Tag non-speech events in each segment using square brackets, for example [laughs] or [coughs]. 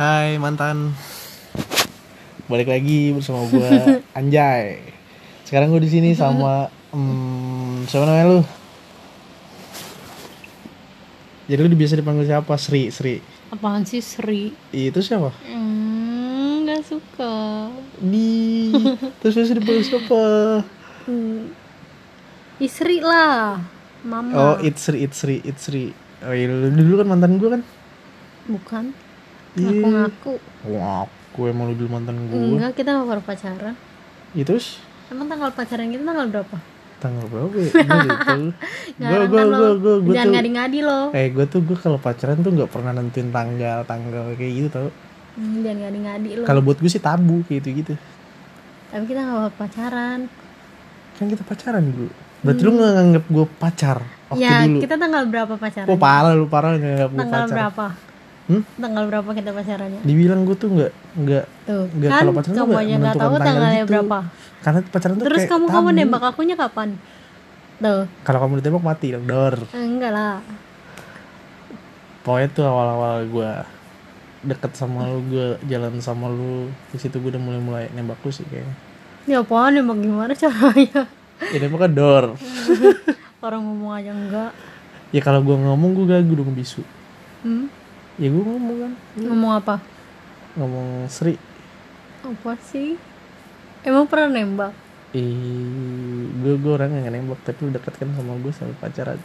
Hai mantan Balik lagi bersama gue [laughs] Anjay Sekarang gue di sini sama hmm, Siapa namanya lu? Jadi lu biasa dipanggil siapa? Sri, Sri Apaan sih Sri? Itu siapa? Hmm, gak suka. Di Terus biasa dipanggil siapa? Hmm. Istri lah, mama. Oh, it's Sri, it's Sri, it's Sri Oh iya, lu dulu kan mantan gue kan? Bukan. Ngaku-ngaku. Gue emang lu dulu mantan gue Enggak, kita gak baru pacaran. Ya terus? Emang tanggal pacaran kita tanggal berapa? Tanggal berapa ya? Gue. Gue, gue, gue, gue, Jangan ngadi-ngadi lo. Eh gue tuh gue kalau pacaran tuh nggak pernah nentuin tanggal tanggal kayak gitu tau. Hmm, jangan ngadi-ngadi lo. Kalau buat gue sih tabu kayak gitu gitu. Tapi kita gak baru pacaran. Kan kita pacaran dulu. Berarti lu nggak nganggap gue pacar waktu ya, dulu. kita tanggal berapa pacaran? Oh parah lu parah nggak nganggap gue tanggal pacar. berapa? Hmm? Tanggal berapa kita pacarannya? Dibilang gue tuh nggak nggak Tuh, Nggak, kan kalau pacaran kamu aja nggak tahu tanggal tanggalnya gitu. berapa. karena pacaran tuh Terus kayak kamu kamu nembak akunya kapan? Tuh, Kalau kamu ditembak mati dong dor. enggak lah. Pokoknya tuh awal-awal gue deket sama lu gue jalan sama lu di situ gue udah mulai mulai nembak lu sih kayaknya. Ya apaan nembak gimana caranya? Ya nembak kan dor. [laughs] Orang ngomong aja enggak. ya kalau gue ngomong gue gagu dong bisu. Hmm? Ya gue ngomong kan. Ngomong apa? ngomong Sri Apa sih? Emang pernah nembak? ih gue gue orang yang nembak tapi lu deket kan sama gue sampai pacaran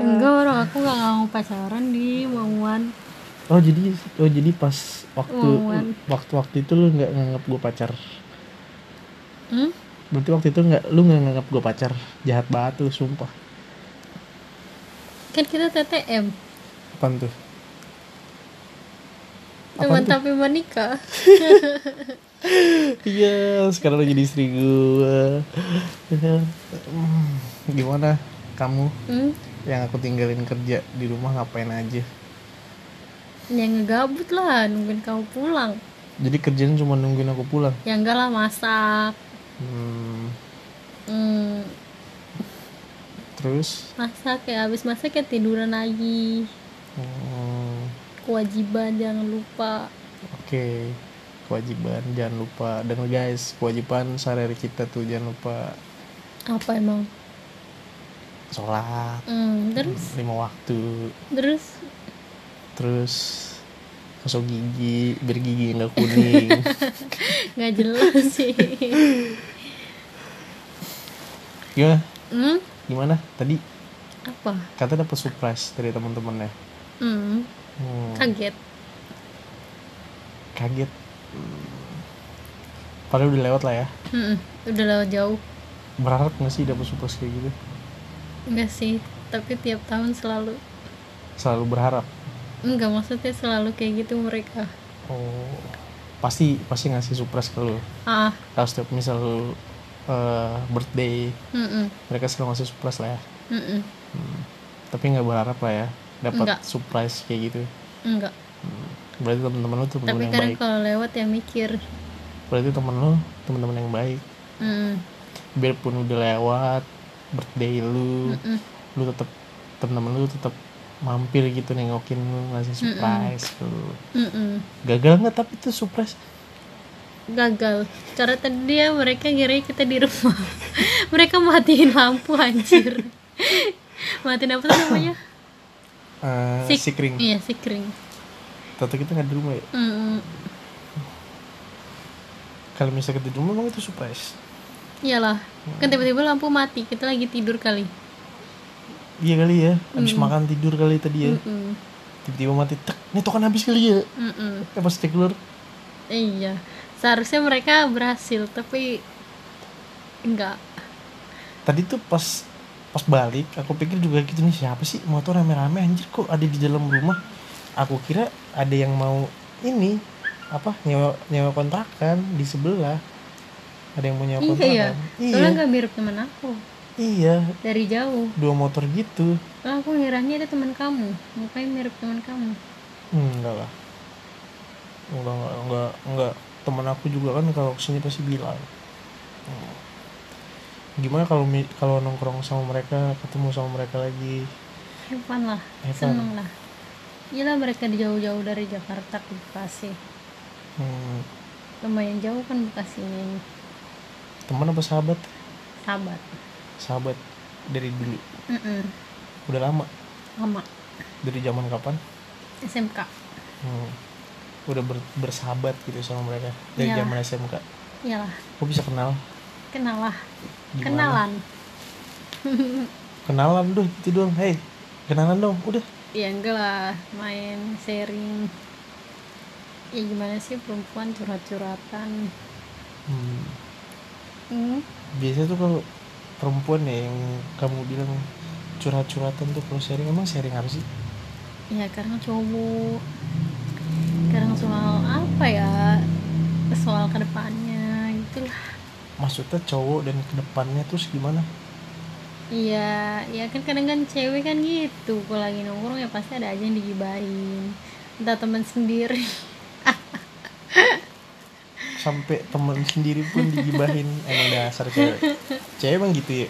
Enggak orang aku nggak mau pacaran di mauan. oh jadi oh jadi pas waktu waktu waktu itu lu nggak nganggap gue pacar Hmm? berarti waktu itu nggak lu nggak nganggap gue pacar jahat banget lu sumpah Kan kita TTM, apaan tuh teman tapi menikah. [laughs] iya sekarang lu jadi istri gue Hmm, gimana kamu Hmm? yang aku tinggalin kerja di rumah ngapain aja Ya ngegabut lah, nungguin kamu pulang. jadi kerjaan cuma nungguin aku pulang Ya enggak lah masak. hmm, Hmm, terus masak ya habis masak ya tiduran lagi. hmm, Kewajiban jangan lupa. Oke, kewajiban jangan lupa dan guys kewajiban sehari kita tuh jangan lupa Apa emang? sholat Hmm, terus lima waktu, terus terus gosok gigi biar gigi nggak kuning. [laughs] nggak jelas sih. [laughs] Gimana? Hmm? Gimana? Tadi Apa? kata dapat surprise dari teman-temannya. Hmm, Hmm, kaget. kaget. Hmm. Padahal udah lewat lah ya. Hmm, udah lewat jauh. Berharap nggak sih dapat surprise kayak gitu? Enggak sih, tapi tiap tahun selalu. Selalu berharap. Enggak maksudnya selalu kayak gitu mereka. Oh, pasti pasti ngasih surprise ke lu. Ah, Kalau setiap misal lu, eh, birthday mm mereka selalu ngasih surprise lah ya mm Hmm. tapi nggak berharap lah ya dapat surprise kayak gitu enggak. Hmm. berarti teman-teman lu tuh Tapi teman yang kadang baik kalau lewat ya mikir. berarti teman lu teman-teman yang baik Mm, biarpun udah lewat birthday lu mm, lu tetap teman-teman lu tetap mampir gitu nengokin lu ngasih surprise ke lu mm, mm. gagal nggak tapi itu surprise Gagal. Cara tadi dia mereka ngira kita di rumah. [laughs] mereka matiin lampu anjir. [laughs] matiin apa tuh namanya? Eh, Sik- si kering Iya, si kering. Tato kita nggak di rumah ya Mm, kalau misalnya kita di rumah emang itu surprise iyalah. Kan tiba-tiba lampu mati. Kita lagi tidur kali. iya kali ya habis makan tidur kali tadi ya Mm, tiba-tiba mati tek ini token habis kali ya mm, mm. eh pas keluar Iya, seharusnya mereka berhasil, tapi enggak. tadi tuh pas pas balik aku pikir juga gitu nih siapa sih? Motor rame-rame anjir kok ada di dalam rumah? Aku kira ada yang mau ini apa nyewa nyewa kontrakan di sebelah. Ada yang mau nyewa Iya kontrakan. Ya, iya. Soalnya nggak mirip teman aku. Iya. Dari jauh. dua motor gitu. Oh, aku ngiranya ada teman kamu, mukanya mirip teman kamu. Hmm, enggak lah. Enggak enggak enggak, enggak. teman aku juga kan kalau ke sini pasti bilang. Hmm. Gimana kalau kalau nongkrong sama mereka ketemu sama mereka lagi fun lah, seneng lah. Iyalah mereka di jauh-jauh dari Jakarta ke Bekasi. hmm, Lumayan jauh kan Bekasi ini. teman apa sahabat Sahabat. sahabat dari dulu Mm-mm. udah lama Lama. dari zaman kapan SMK. hmm, udah ber- bersahabat gitu sama mereka dari Iya. zaman SMK Iyalah. kok bisa kenal Kenal lah. Gimana? Kenalan. [laughs] kenalan doh gitu doang hei kenalan dong udah Ya enggak lah. Main sharing. Ya gimana sih perempuan curhat-curhatan. hmm, Hmm. biasanya tuh kalau perempuan ya yang kamu bilang curhat-curhatan tuh kalau sharing emang sharing apa sih Ya karena cowok. Sekarang soal apa ya? Soal ke depannya gitulah. Maksudnya cowok dan ke depannya terus gimana Iya, ya kan kadang kan cewek kan gitu. Kalau lagi nongkrong ya pasti ada aja yang digibahin. Entah teman sendiri. sampai temen sendiri pun digibahin [laughs] emang dasar cewek cewek emang gitu ya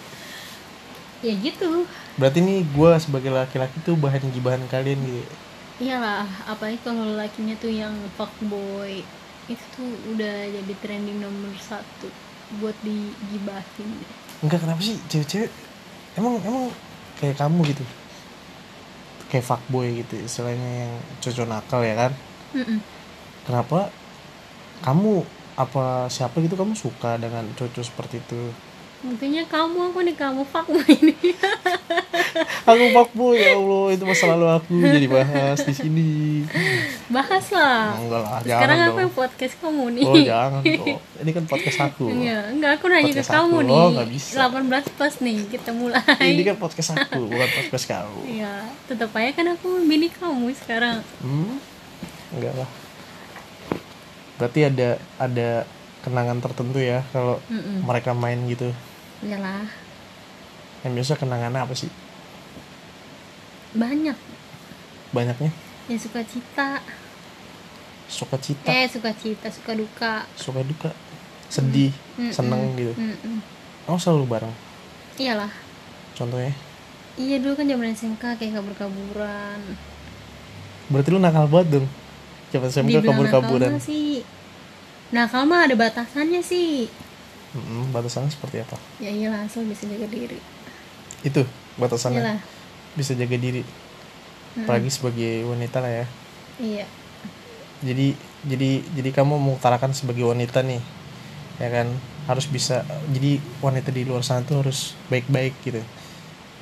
ya gitu. berarti nih gue sebagai laki-laki tuh bahan gibahan kalian gitu ya? Iyalah, apalagi kalau lakinya tuh yang fuckboy itu tuh udah jadi trending nomor satu buat digibahin. enggak kenapa sih cewek-cewek emang emang kayak kamu gitu kayak fuckboy gitu istilahnya yang cocok nakal ya kan Mm-mm. kenapa kamu apa siapa gitu kamu suka dengan cocok seperti itu Mungkinnya kamu aku nih kamu fuckboy ini. [laughs] aku fuckboy ya allah itu masa lalu aku jadi bahas di sini Bahas lah. enggak lah Sekarang jangan aku dong yang podcast kamu nih. oh jangan dong ini kan podcast aku Enggak, enggak aku nanya ke Podcast kamu aku. nih. Oh, nggak bisa. 18 plus nih kita mulai. [laughs] ini kan podcast aku bukan podcast kamu Iya, tetap aja kan aku bini kamu sekarang. hmm? enggak lah berarti ada ada kenangan tertentu ya kalau Mm-mm. mereka main gitu Iyalah, yang biasa kenangan apa sih banyak banyaknya yang suka cita. suka cita Eh, suka cita, suka duka. suka duka sedih Mm-mm. seneng gitu Mm-mm. oh selalu bareng Iyalah. contohnya Iya dulu kan zaman SMK kayak kabur-kaburan. berarti lu nakal banget dong Coba SMK kabur-kaburan sih. Nakal mah ada batasannya sih. Mm-mm, batasannya seperti apa Ya iyalah asal bisa jaga diri. itu batasannya Iyalah. bisa jaga diri Mm-mm. apalagi sebagai wanita lah ya Iya. jadi jadi jadi kamu mengutarakan sebagai wanita nih ya kan harus bisa jadi wanita di luar sana tuh harus baik-baik gitu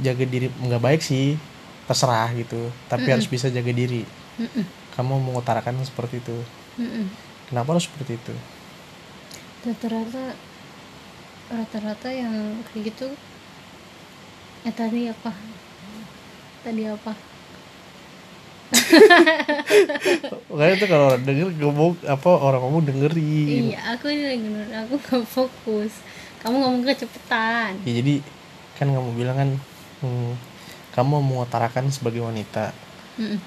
jaga diri nggak baik sih terserah gitu tapi Mm-mm. harus bisa jaga diri Mm-mm. kamu mengutarakan seperti itu Mm-mm. kenapa harus seperti itu rata-rata rata-rata yang kayak gitu eh tadi apa tadi apa [laughs] Makanya tuh kalau orang denger ngomong apa orang ngomong dengerin. iya aku ini lagi denger, aku gak fokus kamu ngomong kecepetan Ya, jadi kan kamu bilang kan hmm, kamu mengutarakan sebagai wanita. Mm-mm.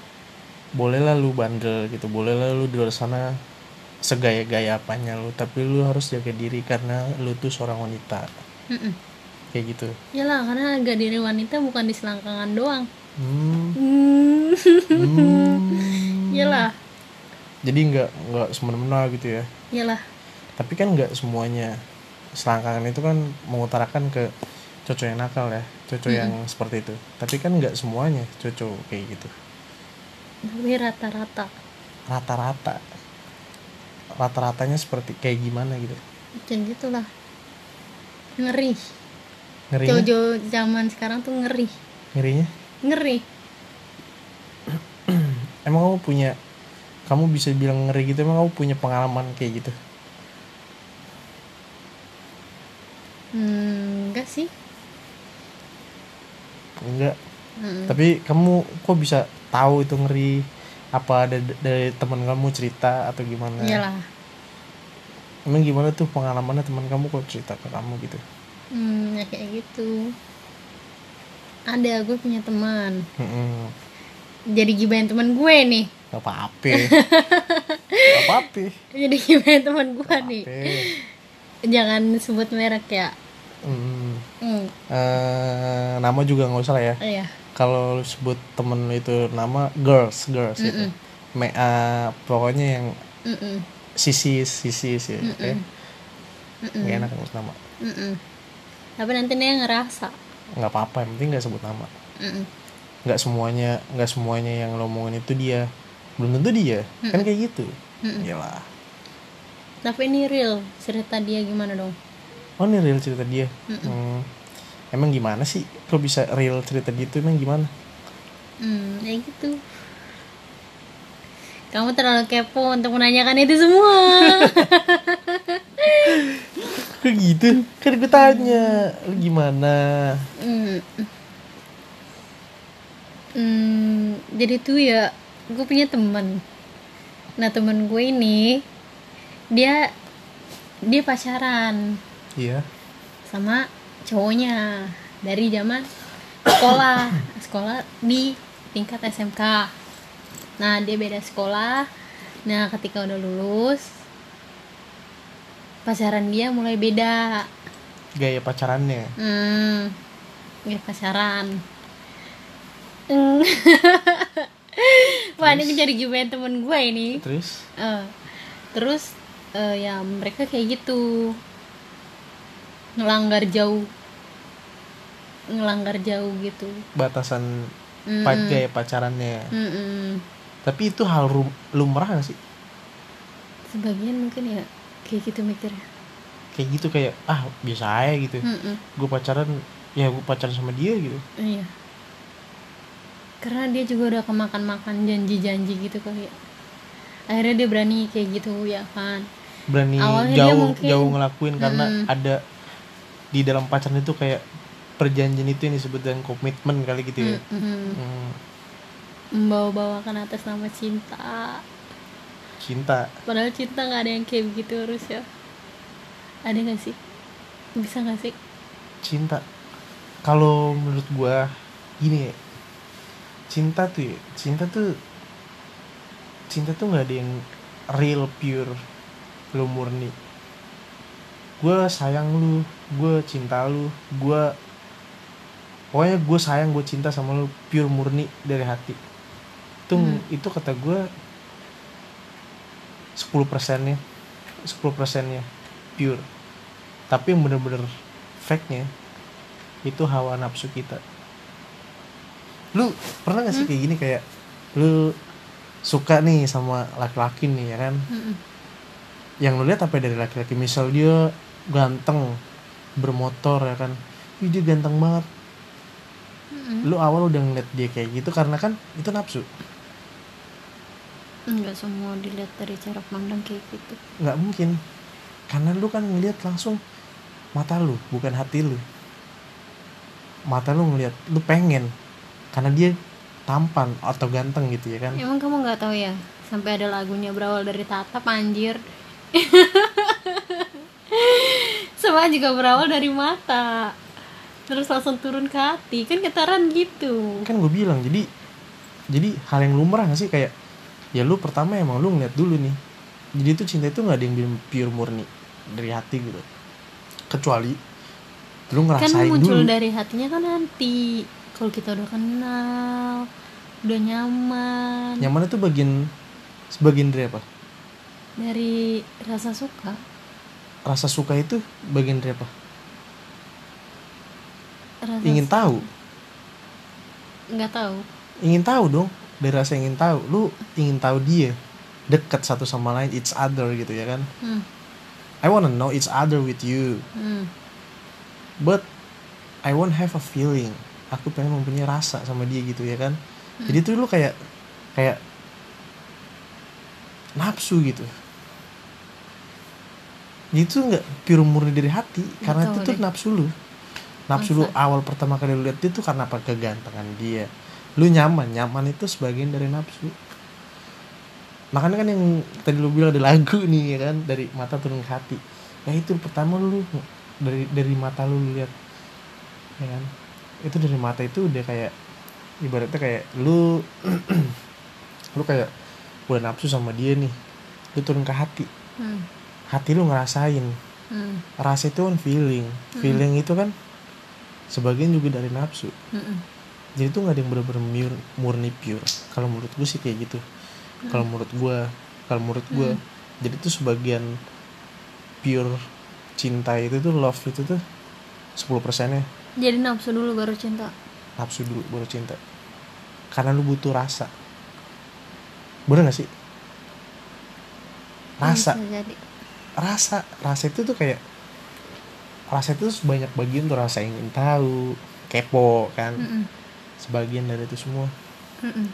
Bolehlah lu bandel gitu, bolehlah lu di luar sana segaya-gaya apanya lu, tapi lu harus jaga diri karena lu tuh seorang wanita. Mm-mm. Kayak gitu. Iyalah karena harga diri wanita bukan di selangkangan doang Hmm. Hmm. hmm. Iyalah Jadi nggak nggak semena-mena gitu ya. Iyalah Tapi kan nggak semuanya selangkangan itu kan mengutarakan ke cocok yang nakal ya, cocok yang seperti itu. Tapi kan nggak semuanya cocok kayak gitu. Tapi rata-rata Rata-rata, rata-ratanya seperti kayak gimana gitu. Dan gitulah Ngeri Ngerinya, Jojo zaman sekarang tuh ngeri ngerinya. Ngeri [clears throat] Emang kamu punya, kamu bisa bilang ngeri gitu. Emang kamu punya pengalaman kayak gitu? Hmm, enggak sih Enggak. Mm-mm. Tapi kamu kok bisa tahu itu ngeri? Apa ada dari teman kamu cerita atau gimana? Iyalah Emang gimana tuh pengalamannya teman kamu kok cerita ke kamu gitu? Hmm, ya kayak gitu. Ada, gue punya teman. Mm-mm. Jadi gibain teman gue nih. Gak apa-apa. [laughs] Gak apa-apa. Jadi gibain teman gue Gak nih. apa-apa. Jangan sebut merek ya. hmm, Hmm, eh, nama juga nggak usah lah ya iya. Kalau lu sebut temen lu itu nama girls girls gitu Me, eh, pokoknya yang Mm-mm. sisi sisi sih. Mm-mm. Nggak enak sebut nama Mm-mm. Tapi nanti dia ngerasa. nggak apa-apa yang penting nggak sebut nama Mm-mm. nggak semuanya nggak semuanya yang lo omongin itu dia belum tentu dia kan kayak gitu Iyalah. Tapi ini real cerita dia gimana dong? oh ini real cerita dia Hmm. Emang gimana sih kok bisa real cerita dia itu emang gimana Hmm, ya gitu. Kamu terlalu kepo untuk menanyakan itu semua. [laughs] kok gitu kan gue tanya lu gimana Hmm. Hmm, jadi tuh ya gue punya teman. Nah teman gue ini dia dia pacaran iya sama cowoknya dari zaman sekolah sekolah di tingkat SMK. Nah dia beda sekolah. Nah ketika udah lulus pacaran dia mulai beda. gaya pacarannya Hmm, ya pacaran. Hmm. [laughs] Wah ini menjadi gimana temen gue ini. terus Eh, terus eh, ya mereka kayak gitu ngelanggar jauh, ngelanggar jauh gitu. batasan Mm. pa- gaya pacarannya Mm-mm. tapi itu hal lumrah gak sih Sebagian mungkin ya kayak gitu mikirnya. kayak gitu kayak ah biasa aja gitu gue pacaran ya gue pacaran sama dia gitu Iya. Karena dia juga udah kemakan-makan janji-janji gitu kali ya. Akhirnya dia berani kayak gitu ya kan. berani Awalnya jauh mungkin- jauh ngelakuin karena Mm-mm. ada di dalam pacaran itu kayak perjanjian itu yang disebut dengan komitmen kali gitu ya Mm-mm. Hmm, Membawa-bawakan atas nama cinta. cinta Padahal cinta nggak ada yang kayak begitu harus ya. Ada nggak sih? Bisa nggak sih? cinta kalau menurut gua gini ya cinta tuh ya, cinta tuh cinta tuh nggak ada yang real pure lu murni gue sayang lu gue cinta lu gue pokoknya gue sayang gue cinta sama lu pure murni dari hati. Itu itu kata gue 10 persennya 10 persennya pure. Tapi yang bener-bener fake nya itu hawa nafsu kita. Lu pernah gak sih kayak gini kayak lu suka nih sama laki-laki nih ya kan? Mm-mm. yang lu lihat apa dari laki-laki? Misal dia ganteng bermotor ya kan Ih, dia ganteng banget Mm-mm. lu awal udah ngeliat dia kayak gitu karena kan itu nafsu Nggak semua dilihat dari cara pandang kayak gitu. nggak mungkin karena lu kan ngeliat langsung mata lu bukan hati lu mata lu ngeliat lu pengen karena dia tampan atau ganteng gitu ya kan Emang kamu nggak tahu ya? Sampai ada lagunya berawal dari tatap anjir. [laughs] Semua juga berawal dari mata. Terus langsung turun ke hati. Kan getaran gitu. kan gue bilang jadi jadi hal yang lumrah gak sih kayak ya lu pertama emang lu ngeliat dulu nih jadi itu cinta itu nggak ada yang bilang pure murni dari hati gitu kecuali lu Kan ngerasain muncul dulu dari hatinya kan nanti. Kalau kita udah kenal, udah nyaman, yang mana tuh bagian sebagian dari apa dari rasa suka. Rasa suka itu bagian dari apa? Rasa ingin tahu? Nggak tahu. ingin tahu dong dari rasa ingin tahu. Lu ingin tahu dia dekat satu sama lain each other gitu ya kan? Hmm. I wanna know each other with you. Hmm. but I won't have a feeling. Aku pengen mempunyai rasa sama dia gitu ya kan? Jadi tuh lu kayak kayak nafsu gitu itu nggak pure murni dari hati karena itu tuh nafsu lu. Nafsu lu awal pertama kali lu lihat dia tuh karena apa? Kegantengan dia. Lu nyaman nyaman itu sebagian dari nafsu. Makanya kan yang tadi lu bilang ada lagu nih ya kan? Dari mata turun ke hati. Ya itu pertama lu dari dari mata lu lu lihat ya kan? Itu dari mata itu udah kayak ibaratnya kayak lu [clears throat] lu kayak udah nafsu sama dia nih. Lu turun ke hati. Hmm. Hati lu ngerasain. Mm. rasa itu kan feeling. Feeling itu kan sebagian juga dari nafsu. Mm-mm. jadi itu nggak ada yang bener-bener mur- murni pure. Kalau menurut gue sih kayak gitu. Kalau menurut gue kalau menurut gue jadi tuh sebagian pure cinta itu tuh love itu tuh 10 persennya. Jadi nafsu dulu baru cinta? Nafsu dulu baru cinta. Karena lu butuh rasa. Bener gak sih? Rasa. Bisa jadi rasa rasa itu tuh kayak rasa itu banyak bagian tuh rasa ingin tahu kepo kan Mm-mm. sebagian dari itu semua Mm-mm.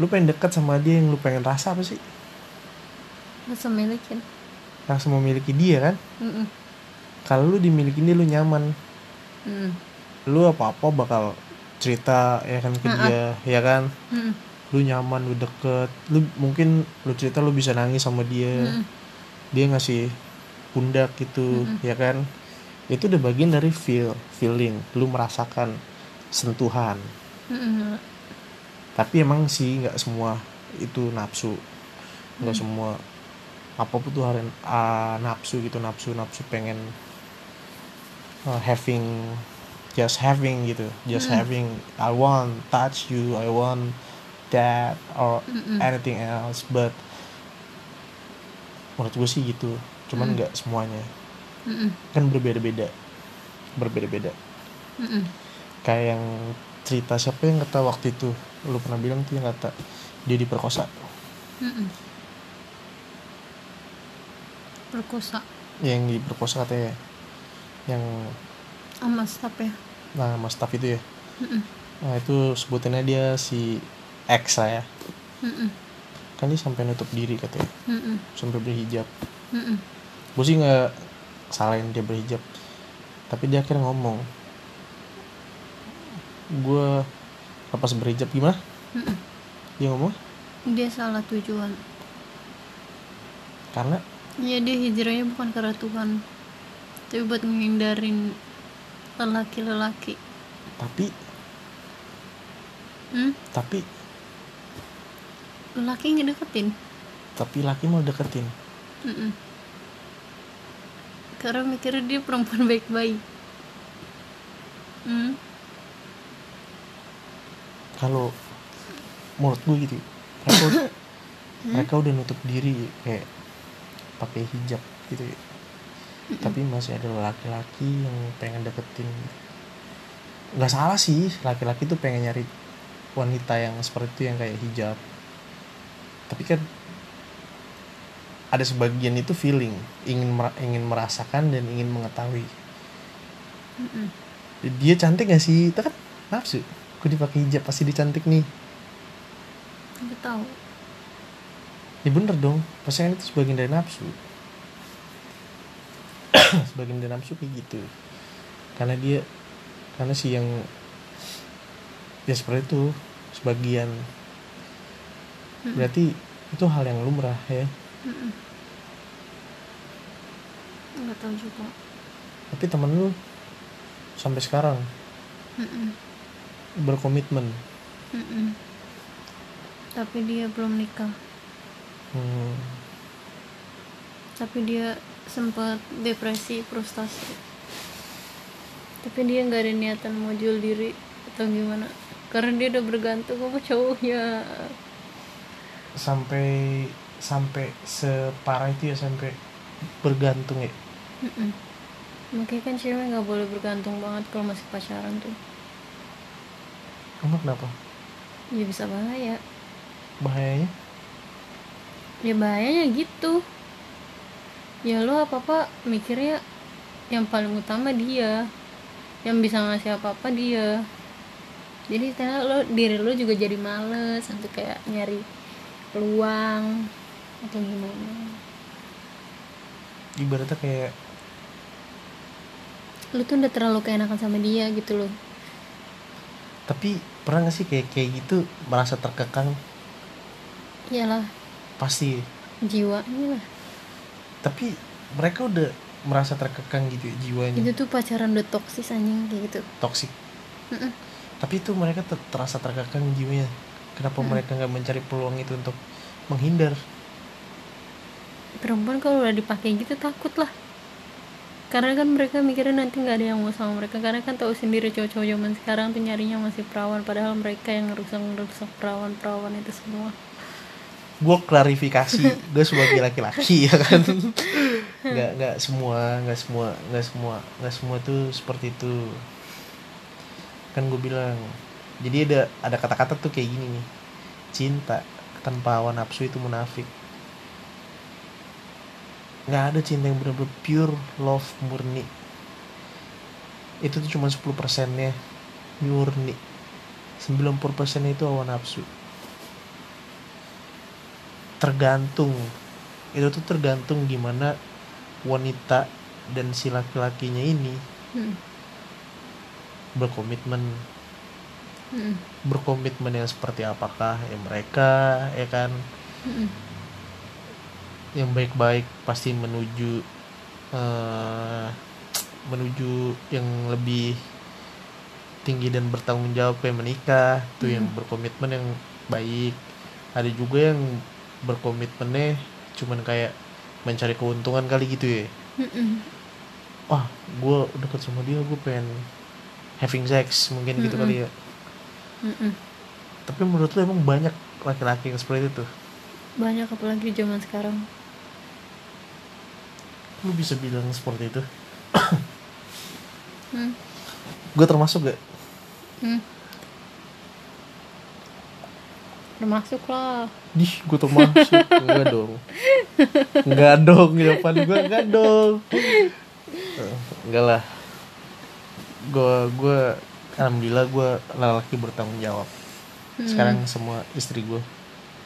lu pengen dekat sama dia yang lu pengen rasa apa sih rasa milikin rasa memiliki dia kan Mm-mm. kalau lu dimiliki dia lu nyaman Mm-mm. lu apa apa bakal cerita ya kan ke dia ya kan Mm-mm. lu nyaman lu deket lu mungkin lu cerita lu bisa nangis sama dia Mm-mm. Dia ngasih pundak gitu ya kan? Itu udah bagian dari feel feeling. Lu merasakan sentuhan. Mm-mm. tapi emang sih nggak semua itu nafsu. Nggak semua apa pun tuh hari ah, nafsu gitu nafsu nafsu pengen uh, having just having gitu. Just having I want touch you I want that or Mm-mm. anything else. But menurut gue sih gitu. Cuman nggak semuanya. Mm-mm. kan berbeda-beda. Berbeda-beda. Mm-mm. kayak yang cerita siapa yang kata waktu itu? Lu pernah bilang tuh yang kata dia diperkosa. Mm-mm. perkosa. Yang diperkosa katanya. Yang sama staff ya? Nah mas staff itu ya. Mm-mm. nah itu sebutannya dia si X lah ya. Mm-mm. Kan dia sampai nutup diri katanya. Mm-mm. sampai berhijab. Mm-mm. gue sih nggak salahin dia berhijab. Tapi dia akhirnya ngomong gue lepas berhijab gimana? Mm-mm. dia ngomong dia salah tujuan. Karena? Ya dia hijrahnya bukan karena Tuhan. Tapi buat menghindarin lelaki-lelaki. Tapi hmm? tapi lelaki ngedeketin? Tapi laki mau deketin. Mm-mm. karena mikirnya dia perempuan baik-baik. Hmm? kalau menurut gue gitu mereka udah, mereka udah nutup diri kayak pakai hijab gitu ya. Tapi masih ada laki-laki yang pengen deketin. Nggak salah sih laki-laki tuh pengen nyari wanita yang seperti itu yang kayak hijab tapi kan ada sebagian itu feeling ingin mer- ingin merasakan dan ingin mengetahui. Mm-mm. dia cantik gak sih? Itu kan nafsu. Aku dipakai hijab pasti dia cantik nih. Nggak tahu. Ya bener dong. Pasti kan itu sebagian dari nafsu. [coughs] Sebagian dari nafsu kayak gitu. Karena dia karena si yang ya seperti itu sebagian berarti itu hal yang lumrah ya. Mm-mm. nggak tahu juga. Tapi temen lu sampai sekarang Mm-mm. berkomitmen? Mm-mm. tapi dia belum nikah. Hmm, tapi dia sempat depresi frustasi. Tapi dia nggak ada niatan mau jual diri atau gimana. Karena dia udah bergantung sama cowoknya sampai sampai separah itu ya sampai bergantung ya? Mm-mm. makanya kan cewek nggak boleh bergantung banget kalau masih pacaran tuh. Emang kenapa? Ya bisa bahaya. Bahayanya? Ya bahayanya gitu. Ya lo apa apa mikirnya yang paling utama dia. Yang bisa ngasih apa apa dia. Jadi ternyata lo diri lo juga jadi males untuk kayak nyari peluang atau gimana? Ibaratnya kayak lo tuh udah terlalu keenakan sama dia gitu loh. Tapi pernah gak sih kayak kayak gitu merasa terkekang? Iyalah. Pasti. Jiwanya lah tapi mereka udah merasa terkekang gitu ya, jiwanya. Itu tuh pacaran udah toksis anjing kayak gitu. Toksik Mm-mm. tapi itu mereka ter- terasa terkekang jiwanya kenapa mereka nggak mencari peluang itu untuk menghindar? Perempuan kalau udah dipakai gitu takut lah. Karena kan mereka mikirnya nanti nggak ada yang mau sama mereka. Karena kan tahu sendiri cowok-cowok zaman sekarang tuh nyarinya masih perawan. Padahal mereka yang ngerusak ngerusak perawan-perawan itu semua. Gue klarifikasi. [laughs] Gue sebagai laki-laki ya kan? Nggak nggak semua nggak semua nggak semua nggak semua tuh seperti itu. Kan gue bilang jadi ada ada kata-kata tuh kayak gini nih. Cinta tanpa hawa nafsu itu munafik. Nggak ada cinta yang benar-benar pure love murni. Itu tuh cuma 10 persennya murni. 90 persennya itu hawa nafsu. Tergantung. Itu tuh tergantung gimana wanita dan si laki-lakinya ini hmm. berkomitmen Hmm. berkomitmen yang seperti apakah ya mereka ya kan Hmm. yang baik-baik pasti menuju eh, menuju yang lebih tinggi dan bertanggung jawab kayak menikah tuh yang berkomitmen yang baik ada juga yang berkomitmennya cuman kayak mencari keuntungan kali gitu ya Hmm. wah gue deket sama dia gue pengen having sex mungkin gitu Mm-mm. kali ya Hmm. tapi menurut lu emang banyak laki-laki yang seperti itu? Banyak apalagi zaman sekarang. Lu bisa bilang seperti itu? [coughs] Hmm. gue termasuk gak? Hmm. termasuk lah. Dih, gue termasuk. [laughs] Enggak dong. Enggak dong, jawaban gue enggak dong. [laughs] Enggak lah. Gue, gue Alhamdulillah gue laki bertanggung jawab Sekarang semua istri gue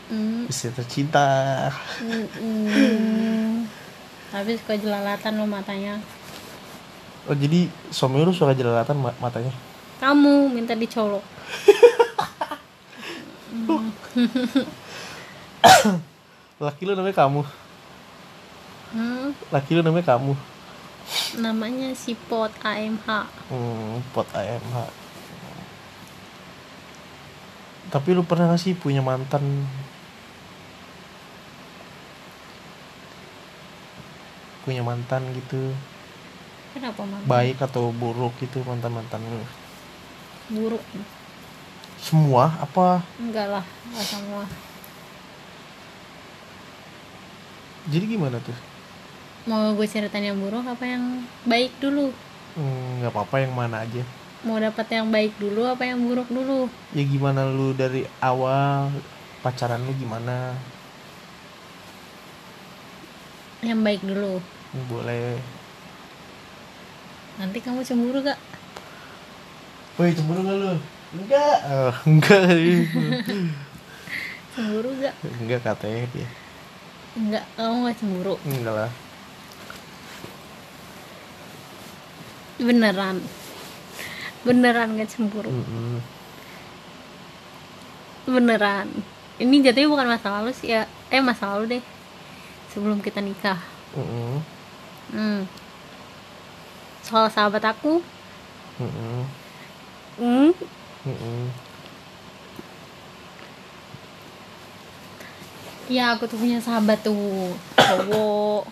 Hmm. Istri tercinta Mm-mm. Tapi suka jelalatan lo matanya. Oh jadi suami lu suka jelalatan ma- matanya Kamu minta dicolok. [laughs] Laki lu namanya kamu Hmm, Laki lu namanya kamu namanya sipot AMH. Hmm, pot AMH Tapi lu pernah gak sih punya mantan Punya mantan gitu Kenapa mama? Baik atau buruk gitu mantan-mantan lu Buruk. Semua apa Enggak lah, enggak semua. Jadi gimana tuh Mau gue ceritain yang buruk apa yang baik dulu? Hmm, nggak apa-apa yang mana aja Mau dapat yang baik dulu apa yang buruk dulu? Ya gimana lu dari awal Pacaran lu gimana Yang baik dulu. Boleh Nanti kamu cemburu gak? Woi cemburu gak lu? Enggak oh, Enggak [laughs] Cemburu gak? Enggak katanya dia Enggak, kamu gak cemburu. Enggak lah Beneran. Beneran gak cemburu. Mm-mm. beneran ini jatuhnya bukan masa lalu sih ya eh masa lalu deh sebelum kita nikah Mm-mm. hmm. soal sahabat aku Mm-mm. hmm, Mm-mm. ya aku tuh punya sahabat tuh cowok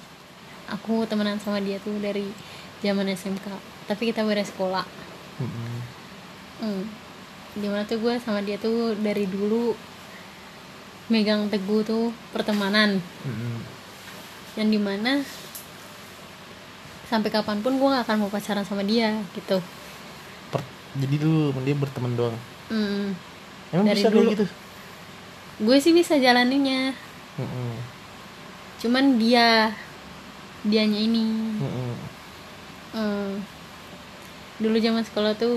aku temenan sama dia tuh dari zaman SMK tapi kita beda sekolah Hmm. di mana tuh gue sama dia tuh dari dulu megang teguh tuh pertemanan Mm-mm. yang di mana sampai kapan pun gue gak akan mau pacaran sama dia gitu Per- jadi dulu dia berteman doang Hmm. emang Dari bisa dulu. gitu gue sih bisa jalaninnya Mm-mm. cuman dia dianya ini hmm. Dulu zaman sekolah tuh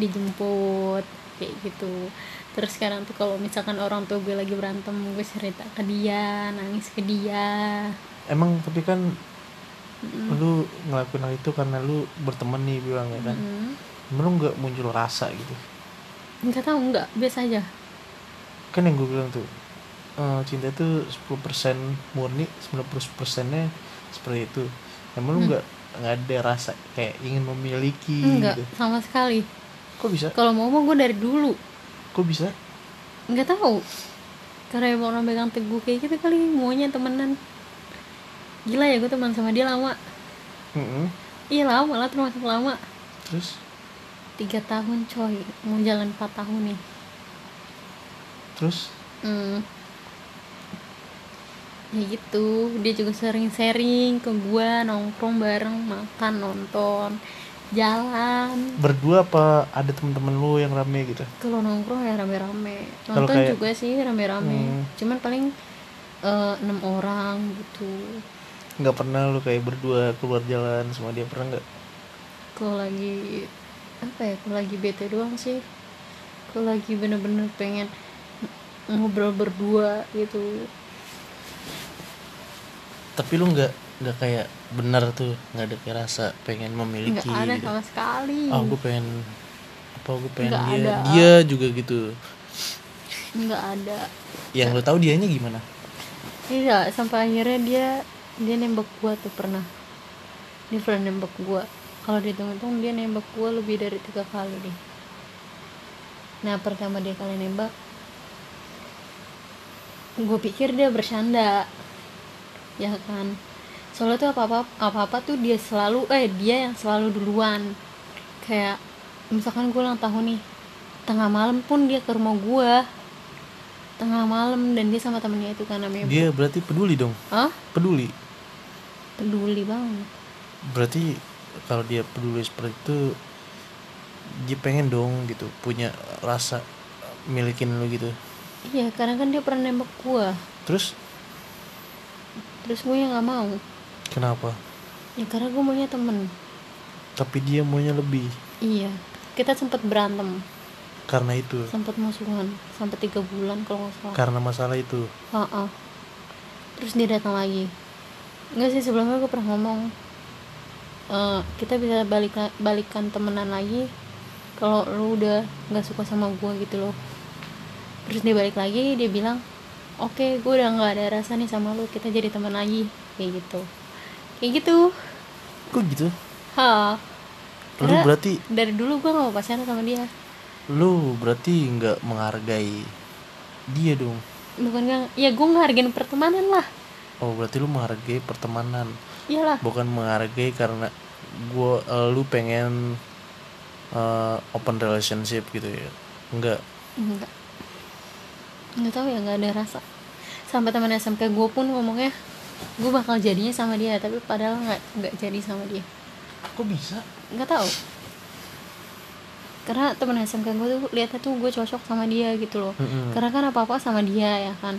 dijemput kayak gitu. Terus sekarang tuh kalau misalkan orang tua gue lagi berantem gue cerita ke dia nangis ke dia. Emang tapi kan Mm-mm. lu ngelakuin hal itu karena lu berteman nih bilang ya kan? Mm. lu nggak muncul rasa gitu? Nggak tahu nggak. Biasa aja. Kan yang gue bilang tuh eh, cinta itu 10% murni 90% nya seperti itu. Emang lu Hmm. nggak nggak ada rasa kayak ingin memiliki enggak gitu. sama sekali. Kok bisa? Kalau mau mau gue dari dulu. Kok bisa? Nggak tahu. Karena emang orang pegang teguh kayak gitu kali maunya temenan. Gila ya gue teman sama dia lama. Mm-mm. iya lama lah termasuk lama. Terus? Tiga tahun coy. Mau jalan empat tahun nih. Terus? Hmm. Ya gitu. Dia juga sering sharing ke gua nongkrong bareng makan nonton jalan. Berdua apa ada teman-teman lu yang rame gitu? Kalau nongkrong ya rame-rame. Nonton kayak- juga sih rame-rame. Hmm. cuman paling eh, enam orang gitu. Nggak pernah lu kayak berdua keluar jalan sama dia pernah nggak? Kalau lagi apa ya kalau lagi bete doang sih. Kalau lagi bener-bener pengen ng- ngobrol berdua gitu tapi lu nggak nggak kayak benar tuh nggak ada kayak rasa pengen memiliki nggak ada gitu. sama sekali oh gue pengen apa gue pengen Nggak dia ada. dia juga gitu nggak ada yang lu tahu dianya gimana Iya, sampai akhirnya dia dia nembak gua tuh pernah. Dia pernah nembak gua. Kalau dihitung-hitung dia nembak gua lebih dari tiga kali deh. Nah pertama dia kali nembak, gue pikir dia bercanda, ya kan. Soalnya tuh apa-apa apa-apa tuh dia selalu eh dia yang selalu duluan. Kayak misalkan gue ulang tahun nih, tengah malam pun dia ke rumah gua. Tengah malam dan dia sama temennya itu kan namanya dia berarti peduli dong. Hah? peduli. Peduli banget. Berarti kalau dia peduli seperti itu dia pengen dong gitu punya rasa milikin lu gitu. Iya karena kan dia pernah nembak gua. Terus terus gue yang nggak mau. Kenapa? Ya karena gue maunya temen. Tapi dia maunya lebih. Iya. Kita sempat berantem. Karena itu? Sempat musuhan. Sampai tiga bulan kalau nggak salah. Karena masalah itu? Ha-ha. terus dia datang lagi. Enggak sih sebelumnya gue pernah ngomong "Eh, kita bisa balik balikan temenan lagi kalau lu udah nggak suka sama gue gitu loh. Terus dia balik lagi dia bilang oke gue udah nggak ada rasa nih sama lu kita jadi teman lagi. Kayak gitu. Kayak gitu. Kok gitu? Ha. Lu berarti dari dulu gue gak mau pacaran sama dia. Lu berarti nggak menghargai dia dong. Bukan gak ya gue ngehargain pertemanan lah. Oh berarti lu menghargai pertemanan. Iyalah. Bukan menghargai karena gua eh, lu pengen eh, open relationship gitu ya? Enggak enggak nggak tahu ya nggak ada rasa. Sampai teman SMK gue pun ngomongnya gue bakal jadinya sama dia tapi padahal nggak nggak jadi sama dia. Kok bisa? Nggak tahu. Karena teman SMK gue tuh lihatnya tuh gue cocok sama dia gitu loh. Mm-mm. karena kan apa apa sama dia ya kan.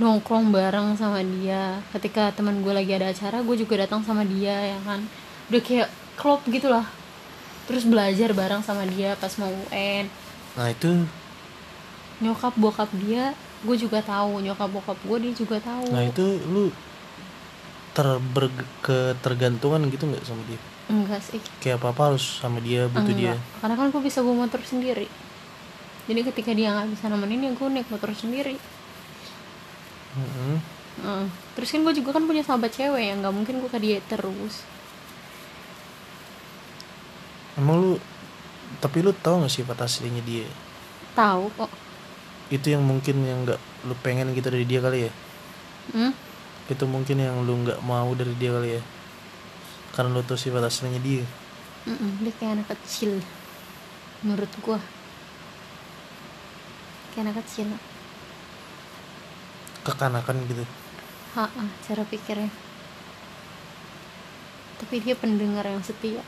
Nongkrong bareng sama dia. Ketika teman gue lagi ada acara gue juga datang sama dia ya kan. Udah kayak klop gitu lah. Terus belajar bareng sama dia pas mau UN nah itu nyokap bokap dia gue juga tahu. Nyokap bokap gue dia juga tahu. Nah itu lu terber ketergantungan gitu nggak sama dia? Enggak sih. Kayak apa apa harus sama dia butuh dia? Enggak karena kan gue bisa bawa motor sendiri. Jadi ketika dia nggak bisa nemenin ya gue naik motor sendiri. Mm-mm. Heeh. terus kan gue juga kan punya sahabat cewek yang nggak mungkin gue ke dia terus. Emang lu tapi lu tahu nggak sifat aslinya dia? Tahu kok itu yang mungkin yang nggak lu pengen gitu dari dia kali ya? Hmm? itu mungkin yang lu nggak mau dari dia kali ya? Karena lu tahu sifat aslinya dia. Mm-mm, dia kayak anak kecil. Menurut gue kayak anak kecil kekanakan gitu. Ha cara pikirnya. Tapi dia pendengar yang setia.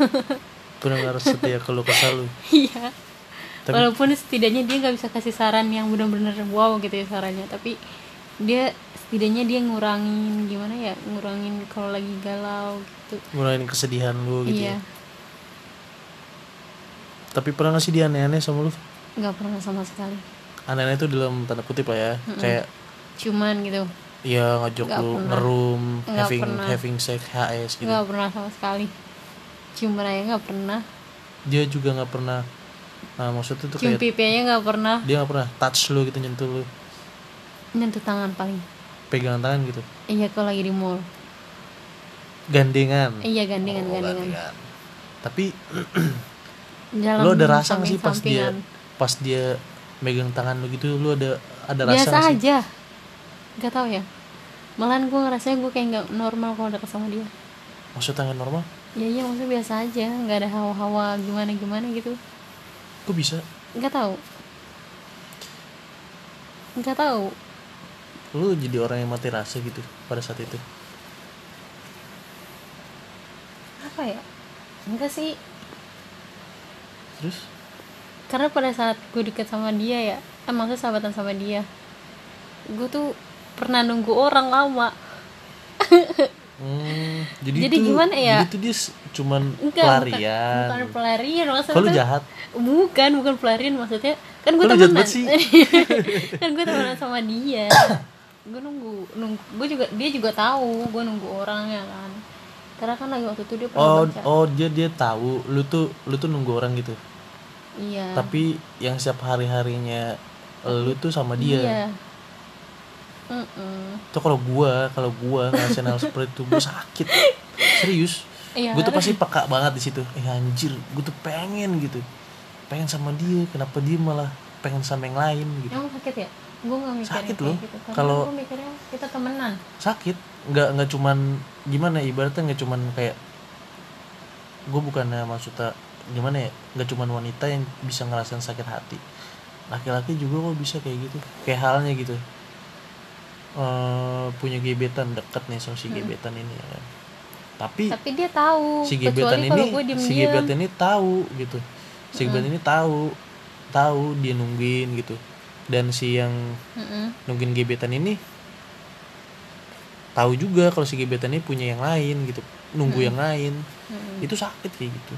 [laughs] Pendengar setia kalau kesal lu. Iya Tapi- walaupun setidaknya dia nggak bisa kasih saran yang benar-benar wow gitu ya sarannya tapi dia setidaknya dia ngurangin gimana ya ngurangin kalau lagi galau gitu. Ngurangin kesedihan lu gitu iya. Ya tapi pernah gak sih dia aneh-aneh sama lu? Nggak pernah sama sekali. Aneh-aneh itu dalam tanda kutip lah ya. Kayak cuman gitu. Ya ngajak Nggak lu pernah. ngerum Nggak having pernah. having sex HS gitu. Nggak pernah sama sekali. Cuman aja nggak pernah. Dia juga nggak pernah nah, maksudnya tuh cium kayak pipi aja nggak pernah. Dia nggak pernah touch lu gitu nyentuh lu. Nyentuh tangan paling. Pegangan tangan gitu. Iya kalau lagi di mall. Gandengan. Iya gandengan Oh, gandengan. gandengan. tapi Jalan [clears throat] lu ada rasa nggak sih pas dia pas dia megang tangan lu gitu lu ada ada rasa biasa nggak sih? aja. Nggak tahu ya. Malahan gue ngerasanya gue kayak nggak normal kalau deket sama dia. Maksudnya nggak normal? Ya iya maksudnya biasa aja. Nggak ada hawa-hawa gimana gimana gitu kok bisa? Nggak tahu. Nggak tahu. Lu jadi orang yang mati rasa gitu pada saat itu? Apa ya? Enggak sih. Terus? Karena pada saat gue deket sama dia ya eh maksudnya sahabatan sama dia gue tuh pernah nunggu orang lama [laughs] hmm, jadi Jadi itu, gimana ya? jadi tuh dia cuman enggak pelarian. bukan, bukan pelarian maksudnya kalau jahat? Bukan bukan pelarian maksudnya kan gue temenan sih? [laughs] kan gue temenan sama dia. Gue nunggu nunggu gue juga dia juga tahu gue nunggu orangnya kan. Karena kan lagi waktu itu dia pernah oh baca. oh dia dia tahu lu tuh lu tuh nunggu orang gitu? Iya. Tapi yang setiap hari harinya lu tuh sama dia? Iya Mm-mm. tuh kalau gua kalau gua ngerasain hal seperti itu gua sakit. Serius. Iya. gue tuh pasti peka banget di situ. Eh anjir gue tuh pengen gitu. Pengen sama dia kenapa dia malah pengen sama yang lain gitu. Emang sakit ya? Gue gak mikirin Sakit loh. gitu. Kalau- gue mikirnya kita temenan. Sakit. Nggak nggak cuman gimana ya, ibaratnya nggak cuman kayak gue bukannya maksudnya gimana ya? Nggak cuman wanita yang bisa ngerasain sakit hati. Laki-laki juga kok bisa kayak gitu. Kayak halnya gitu eh punya gebetan deket nih sama si gebetan ini ya. Tapi Tapi dia tahu si gebetan ini si gebetan ini tahu gitu. Si gebetan ini tahu tahu dia nungguin gitu. Dan si yang nungguin gebetan ini tahu juga kalau si gebetan ini punya yang lain gitu nunggu yang lain. Itu sakit kayak gitu.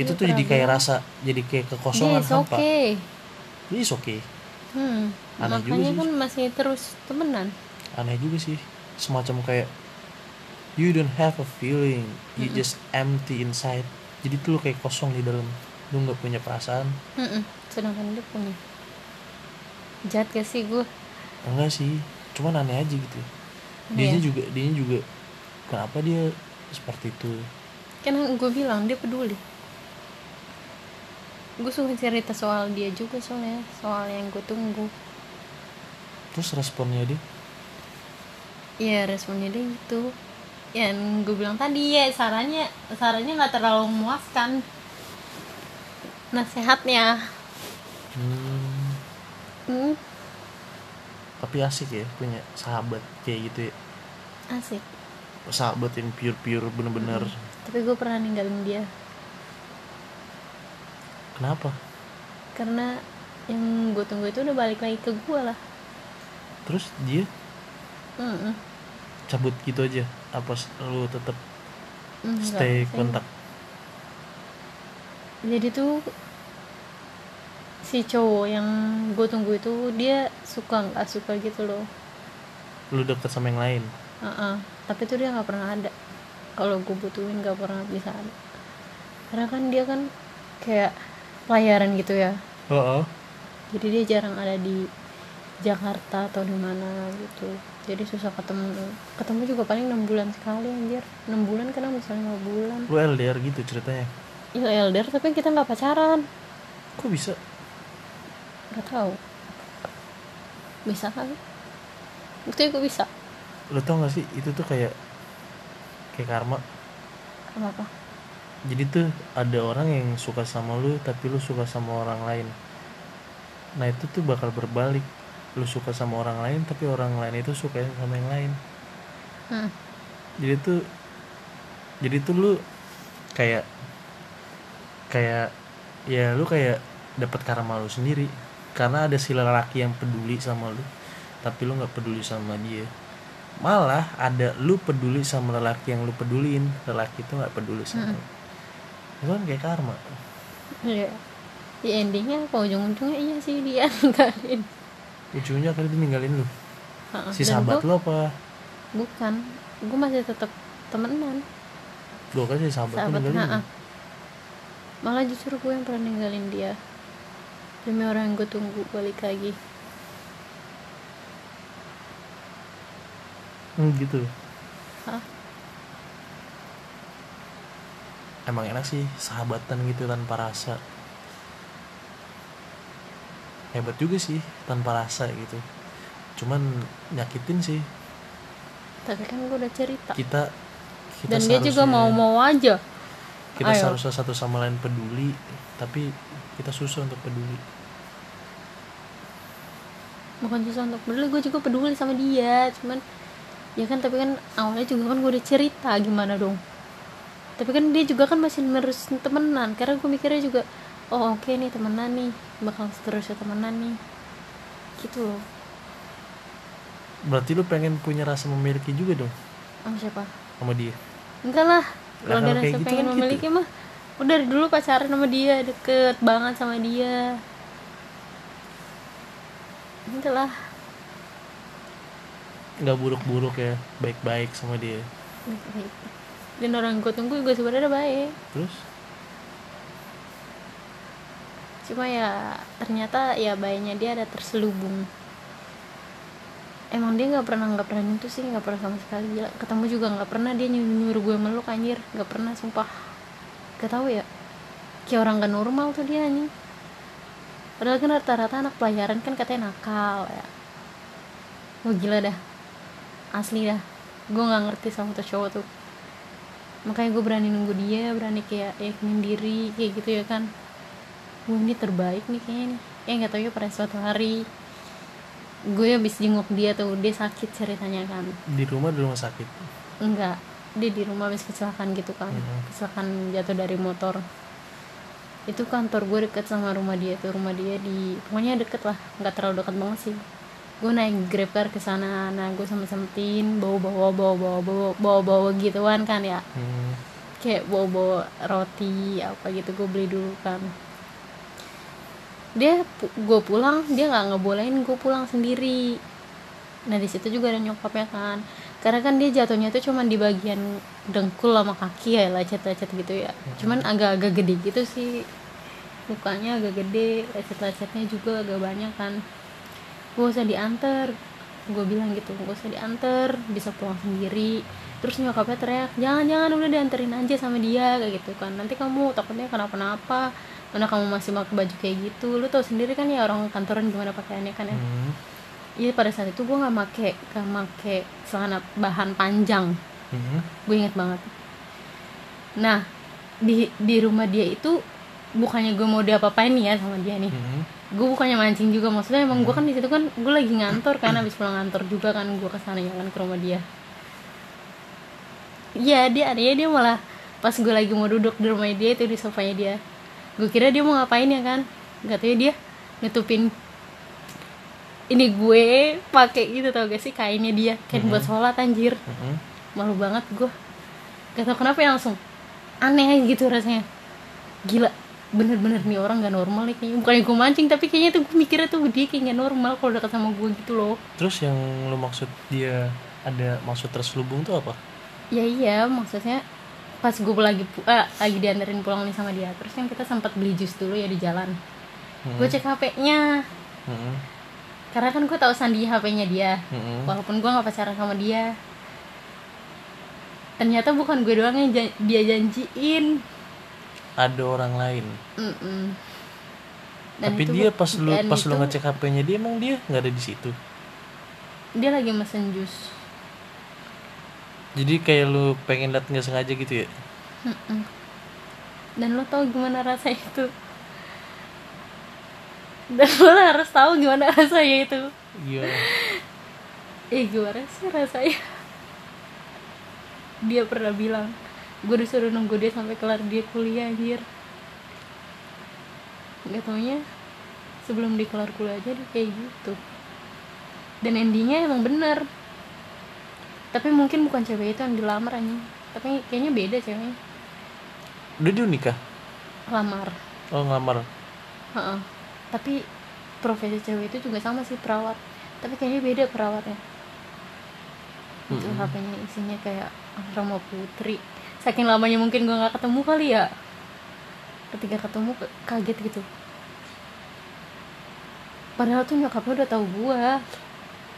Itu tuh jadi kayak rasa jadi kayak kekosongan hampa. oke ini oke okay. hmm. Aneh juga Makanya sih. kan masih terus temenan. Aneh juga sih. Semacam kayak you don't have a feeling. You just empty inside. Jadi tuh lu kayak kosong di dalam. Lu nggak punya perasaan. Mm-mm. Sedangkan dia punya. Jahat gak sih gue? enggak sih. Cuman aneh aja gitu. Dia Iya. juga dia juga kenapa dia seperti itu? Kan gue bilang dia peduli. Gue suka cerita soal dia juga soalnya Soal yang gue tunggu terus responnya dia? Iya responnya dia gitu. Yang gue bilang tadi ya sarannya Sarannya gak terlalu memuaskan Nasehatnya hmm, hmm, tapi asik ya punya sahabat kayak gitu ya. Asik. Sahabat yang pure pure bener-bener Tapi gue pernah ninggalin dia. Kenapa? Karena yang gue tunggu itu udah balik lagi ke gue lah terus dia Mm-mm. cabut gitu aja apa lu tetap Enggak, stay saya kontak? Jadi tuh si cowok yang gue tunggu itu dia suka nggak suka gitu loh. Lu deket sama yang lain? Heeh. tapi tuh dia nggak pernah ada. Kalau gue butuhin nggak pernah bisa ada. Karena kan dia kan kayak pelayaran gitu ya. Oh, jadi dia jarang ada di Jakarta atau di mana gitu. Jadi susah ketemu. Ketemu juga paling enam bulan sekali anjir. Enam bulan kadang misalnya lima bulan. Lu LDR gitu ceritanya? Iya LDR tapi kita nggak pacaran. Kok bisa? Nggak tahu. Bisa kan bukti gue bisa? Lu tau gak sih itu tuh kayak kayak karma. Kenapa jadi tuh ada orang yang suka sama lu tapi lu suka sama orang lain. Nah itu tuh bakal berbalik lu suka sama orang lain tapi orang lain itu suka sama yang lain. Hmm. jadi tuh jadi tuh lu kayak kayak ya lu kayak dapat karma lu sendiri. Karena ada si lelaki yang peduli sama lu tapi lu nggak peduli sama dia. Malah ada lu peduli sama lelaki yang lu pedulin lelaki itu nggak peduli sama lu. Itu kan kayak karma. Iya. Di endingnya apa? Ujung-ujungnya iya sih dia [laughs] ninggalin ujungnya kali dia ninggalin lu. Heeh. si Dan sahabat gua- lu apa? Bukan gue masih tetap temenan. Lu kan si sahabat, sahabat lu ninggalin ha malah justru gue yang pernah ninggalin dia. Demi orang yang gue tunggu balik lagi. Hmm, gitu. Hah? emang enak sih sahabatan gitu tanpa rasa hebat juga sih tanpa rasa gitu. Cuman nyakitin sih. Tapi kan gue udah cerita. Kita kita dan dia juga seharusnya- mau-mau aja. Kita Ayo. seharusnya satu sama lain peduli tapi kita susah untuk peduli. Bukan susah untuk peduli gue juga peduli sama dia. Cuman ya kan tapi kan awalnya juga kan gue udah cerita gimana dong. Tapi kan dia juga kan masih nerusin temenan. Karena gue mikirnya juga oh oke nih temenan nih. Bakal seterusnya temenan nih. Gitu loh. Berarti lu pengen punya rasa memiliki juga dong? Sama siapa? Sama dia? Enggak lah. Kalau dari kayak rasa gitu pengen kan gitu. memiliki mah udah dari dulu pacaran sama dia deket banget sama dia. Enggak lah. Nggak buruk-buruk ya baik-baik sama dia. Baik-baik. Dan orang gue tunggu gue sebenarnya baik. Terus cuma ya ternyata ya bayinya dia ada terselubung. Emang dia nggak pernah nggak pernah nyentuh sih nggak pernah sama sekali. Gila ketemu juga nggak pernah dia nyuruh nyuruh gue meluk anjir. Nggak pernah sumpah. Gak tahu ya. Kayak orang gak normal tuh dia anjing. Padahal kan rata-rata anak pelajaran kan katanya nakal ya. Wah gila dah. Asli dah. Gue nggak ngerti sama tuh cowok tuh. Makanya gue berani nunggu dia berani kayak yakinin diri kayak gitu ya kan gue ini terbaik nih kayaknya nih. Ya nggak tahu ya pada suatu hari gue habis jenguk dia tuh dia sakit ceritanya kan. Di rumah di rumah sakit? Enggak dia di rumah habis kecelakaan gitu kan. Mhm. kecelakaan jatuh dari motor. Itu kantor gue deket sama rumah dia tuh rumah dia di pokoknya deket lah nggak terlalu deket banget sih. Gue naik grab car ke sana nah gue sama sempetin bawa bawa bawa bawa bawa bawa bawa gituan kan ya. Hmm. kayak bawa bawa roti apa gitu gue beli dulu kan dia gue pulang dia nggak ngebolehin gue pulang sendiri. Nah di situ juga ada nyokapnya kan. Karena kan dia jatuhnya tuh cuman di bagian dengkul sama kaki ya lecet-lecet gitu ya. Cuman agak-agak gede gitu sih. Lukanya agak gede lecet-lecetnya juga agak banyak kan. Gue usah diantar. Gue bilang gitu gue usah diantar bisa pulang sendiri. Terus nyokapnya teriak jangan jangan udah dianterin aja sama dia kayak gitu kan. Nanti kamu takutnya kenapa-napa mana kamu masih pakai baju kayak gitu lu tau sendiri kan ya orang kantoran gimana pakaiannya kan ya. Hmm. Iya pada saat itu gue nggak make nggak make celana bahan panjang. Hmm. gue inget banget. Nah di di rumah dia itu bukannya gue mau diapa-apain nih ya sama dia nih. Hmm. gue bukannya mancing juga maksudnya emang gue kan di situ kan gue lagi ngantor kan habis pulang ngantor juga kan gue ke sana ya kan ke rumah dia. Iya dia adanya dia malah pas gue lagi mau duduk di rumah dia itu di sofanya dia gue kira dia mau ngapain ya kan? Nggak tahu dia nutupin ini gue pakai gitu tau gak sih? Kainnya dia kain buat sholat anjir. Hmm. malu banget gue gak tau kenapa ya langsung aneh gitu rasanya. Gila bener-bener nih orang gak normal nih kayaknya. Bukannya gue mancing tapi kayaknya tuh gue mikirnya tuh dia kayak gak normal kalau dekat sama gue gitu loh. Terus yang lu maksud dia ada maksud terselubung tuh apa? Ya iya maksudnya pas gue lagi ah, lagi dianterin pulang nih sama dia. Terus kan kita sempat beli jus dulu ya di jalan. Hmm. gue cek hp-nya Hmm. karena kan gue tahu sandi hp-nya dia. Hmm. walaupun gue gak pacaran sama dia. Ternyata bukan gue doang yang jan- dia janjiin. Ada orang lain. Mm-mm. Dan tapi itu dia pas lu pas lu itu ngecek HP-nya dia emang dia nggak ada di situ? Dia lagi mesen jus jadi kayak lu pengen liat nggak sengaja gitu ya? Mm-mm. dan lo tau gimana rasanya itu? Dan lo harus tahu gimana [laughs] rasanya itu. Iya. Eh gimana sih rasanya? Dia pernah bilang gue disuruh nunggu dia sampai kelar dia kuliah anjir. Nggak taunya sebelum dia kelar kuliah aja dia kayak gitu. Dan endingnya emang bener tapi mungkin bukan cewek itu yang dilamar anjing. Tapi kayaknya beda ceweknya. Udah dia nikah lamar. Oh ngelamar. Heeh. tapi profesi cewek itu juga sama sih perawat. Tapi kayaknya beda perawatnya. Itu Mm-mm. HP-nya isinya kayak Rama Putri. Saking lamanya mungkin gue nggak ketemu kali ya. Ketika ketemu ke- kaget gitu. Padahal tuh nyokapnya udah tahu gue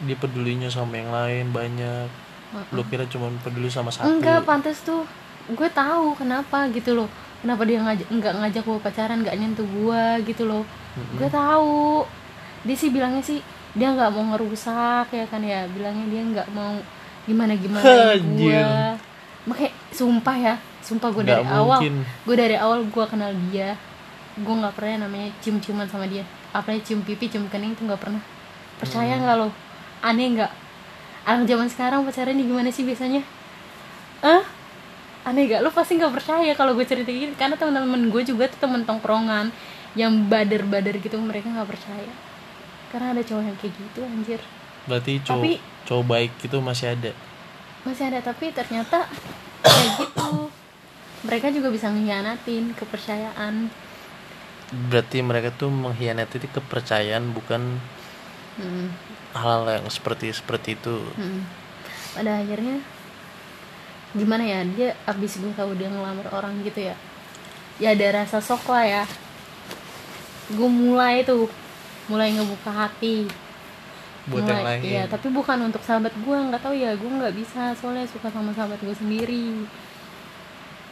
dia pedulinya sama yang lain banyak lu kira cuma peduli sama satu? Enggak pantas tuh. Gue tahu kenapa gitu loh. Kenapa dia ngajak nggak ngajak gue pacaran nggak nyentuh gue gitu loh. Mm-mm. gue tahu. Dia sih bilangnya sih dia nggak mau ngerusak ya kan ya. Bilangnya dia nggak mau gimana gimana [laughs] gue makanya sumpah ya sumpah gue dari awal. mungkin. gue dari awal gue kenal dia. Gue nggak pernah namanya cium ciuman sama dia. Apalagi cium pipi cium kening tuh nggak pernah. Percaya Hmm. nggak lo? Aneh nggak anak zaman sekarang pacarannya gimana sih biasanya? Ah aneh gak? Lo pasti nggak percaya kalau gue cerita gini. Karena teman-teman gue juga tuh temen tongkrongan yang bader-bader gitu mereka nggak percaya. Karena ada cowok yang kayak gitu anjir. Berarti cowok Tapi- cowok baik itu masih ada? Masih ada tapi ternyata [coughs] kayak gitu. Mereka juga bisa ngehianatin kepercayaan. Berarti mereka tuh mengkhianati kepercayaan bukan hmm. Hal yang seperti seperti itu. Hmm. pada akhirnya gimana ya dia abis gue tahu dia ngelamar orang gitu ya ya ada rasa sok lah ya. Gue mulai tuh mulai ngebuka hati. Buat yang mulai lain. iya tapi bukan untuk sahabat gue nggak tahu ya gue nggak bisa soalnya suka sama sahabat gue sendiri.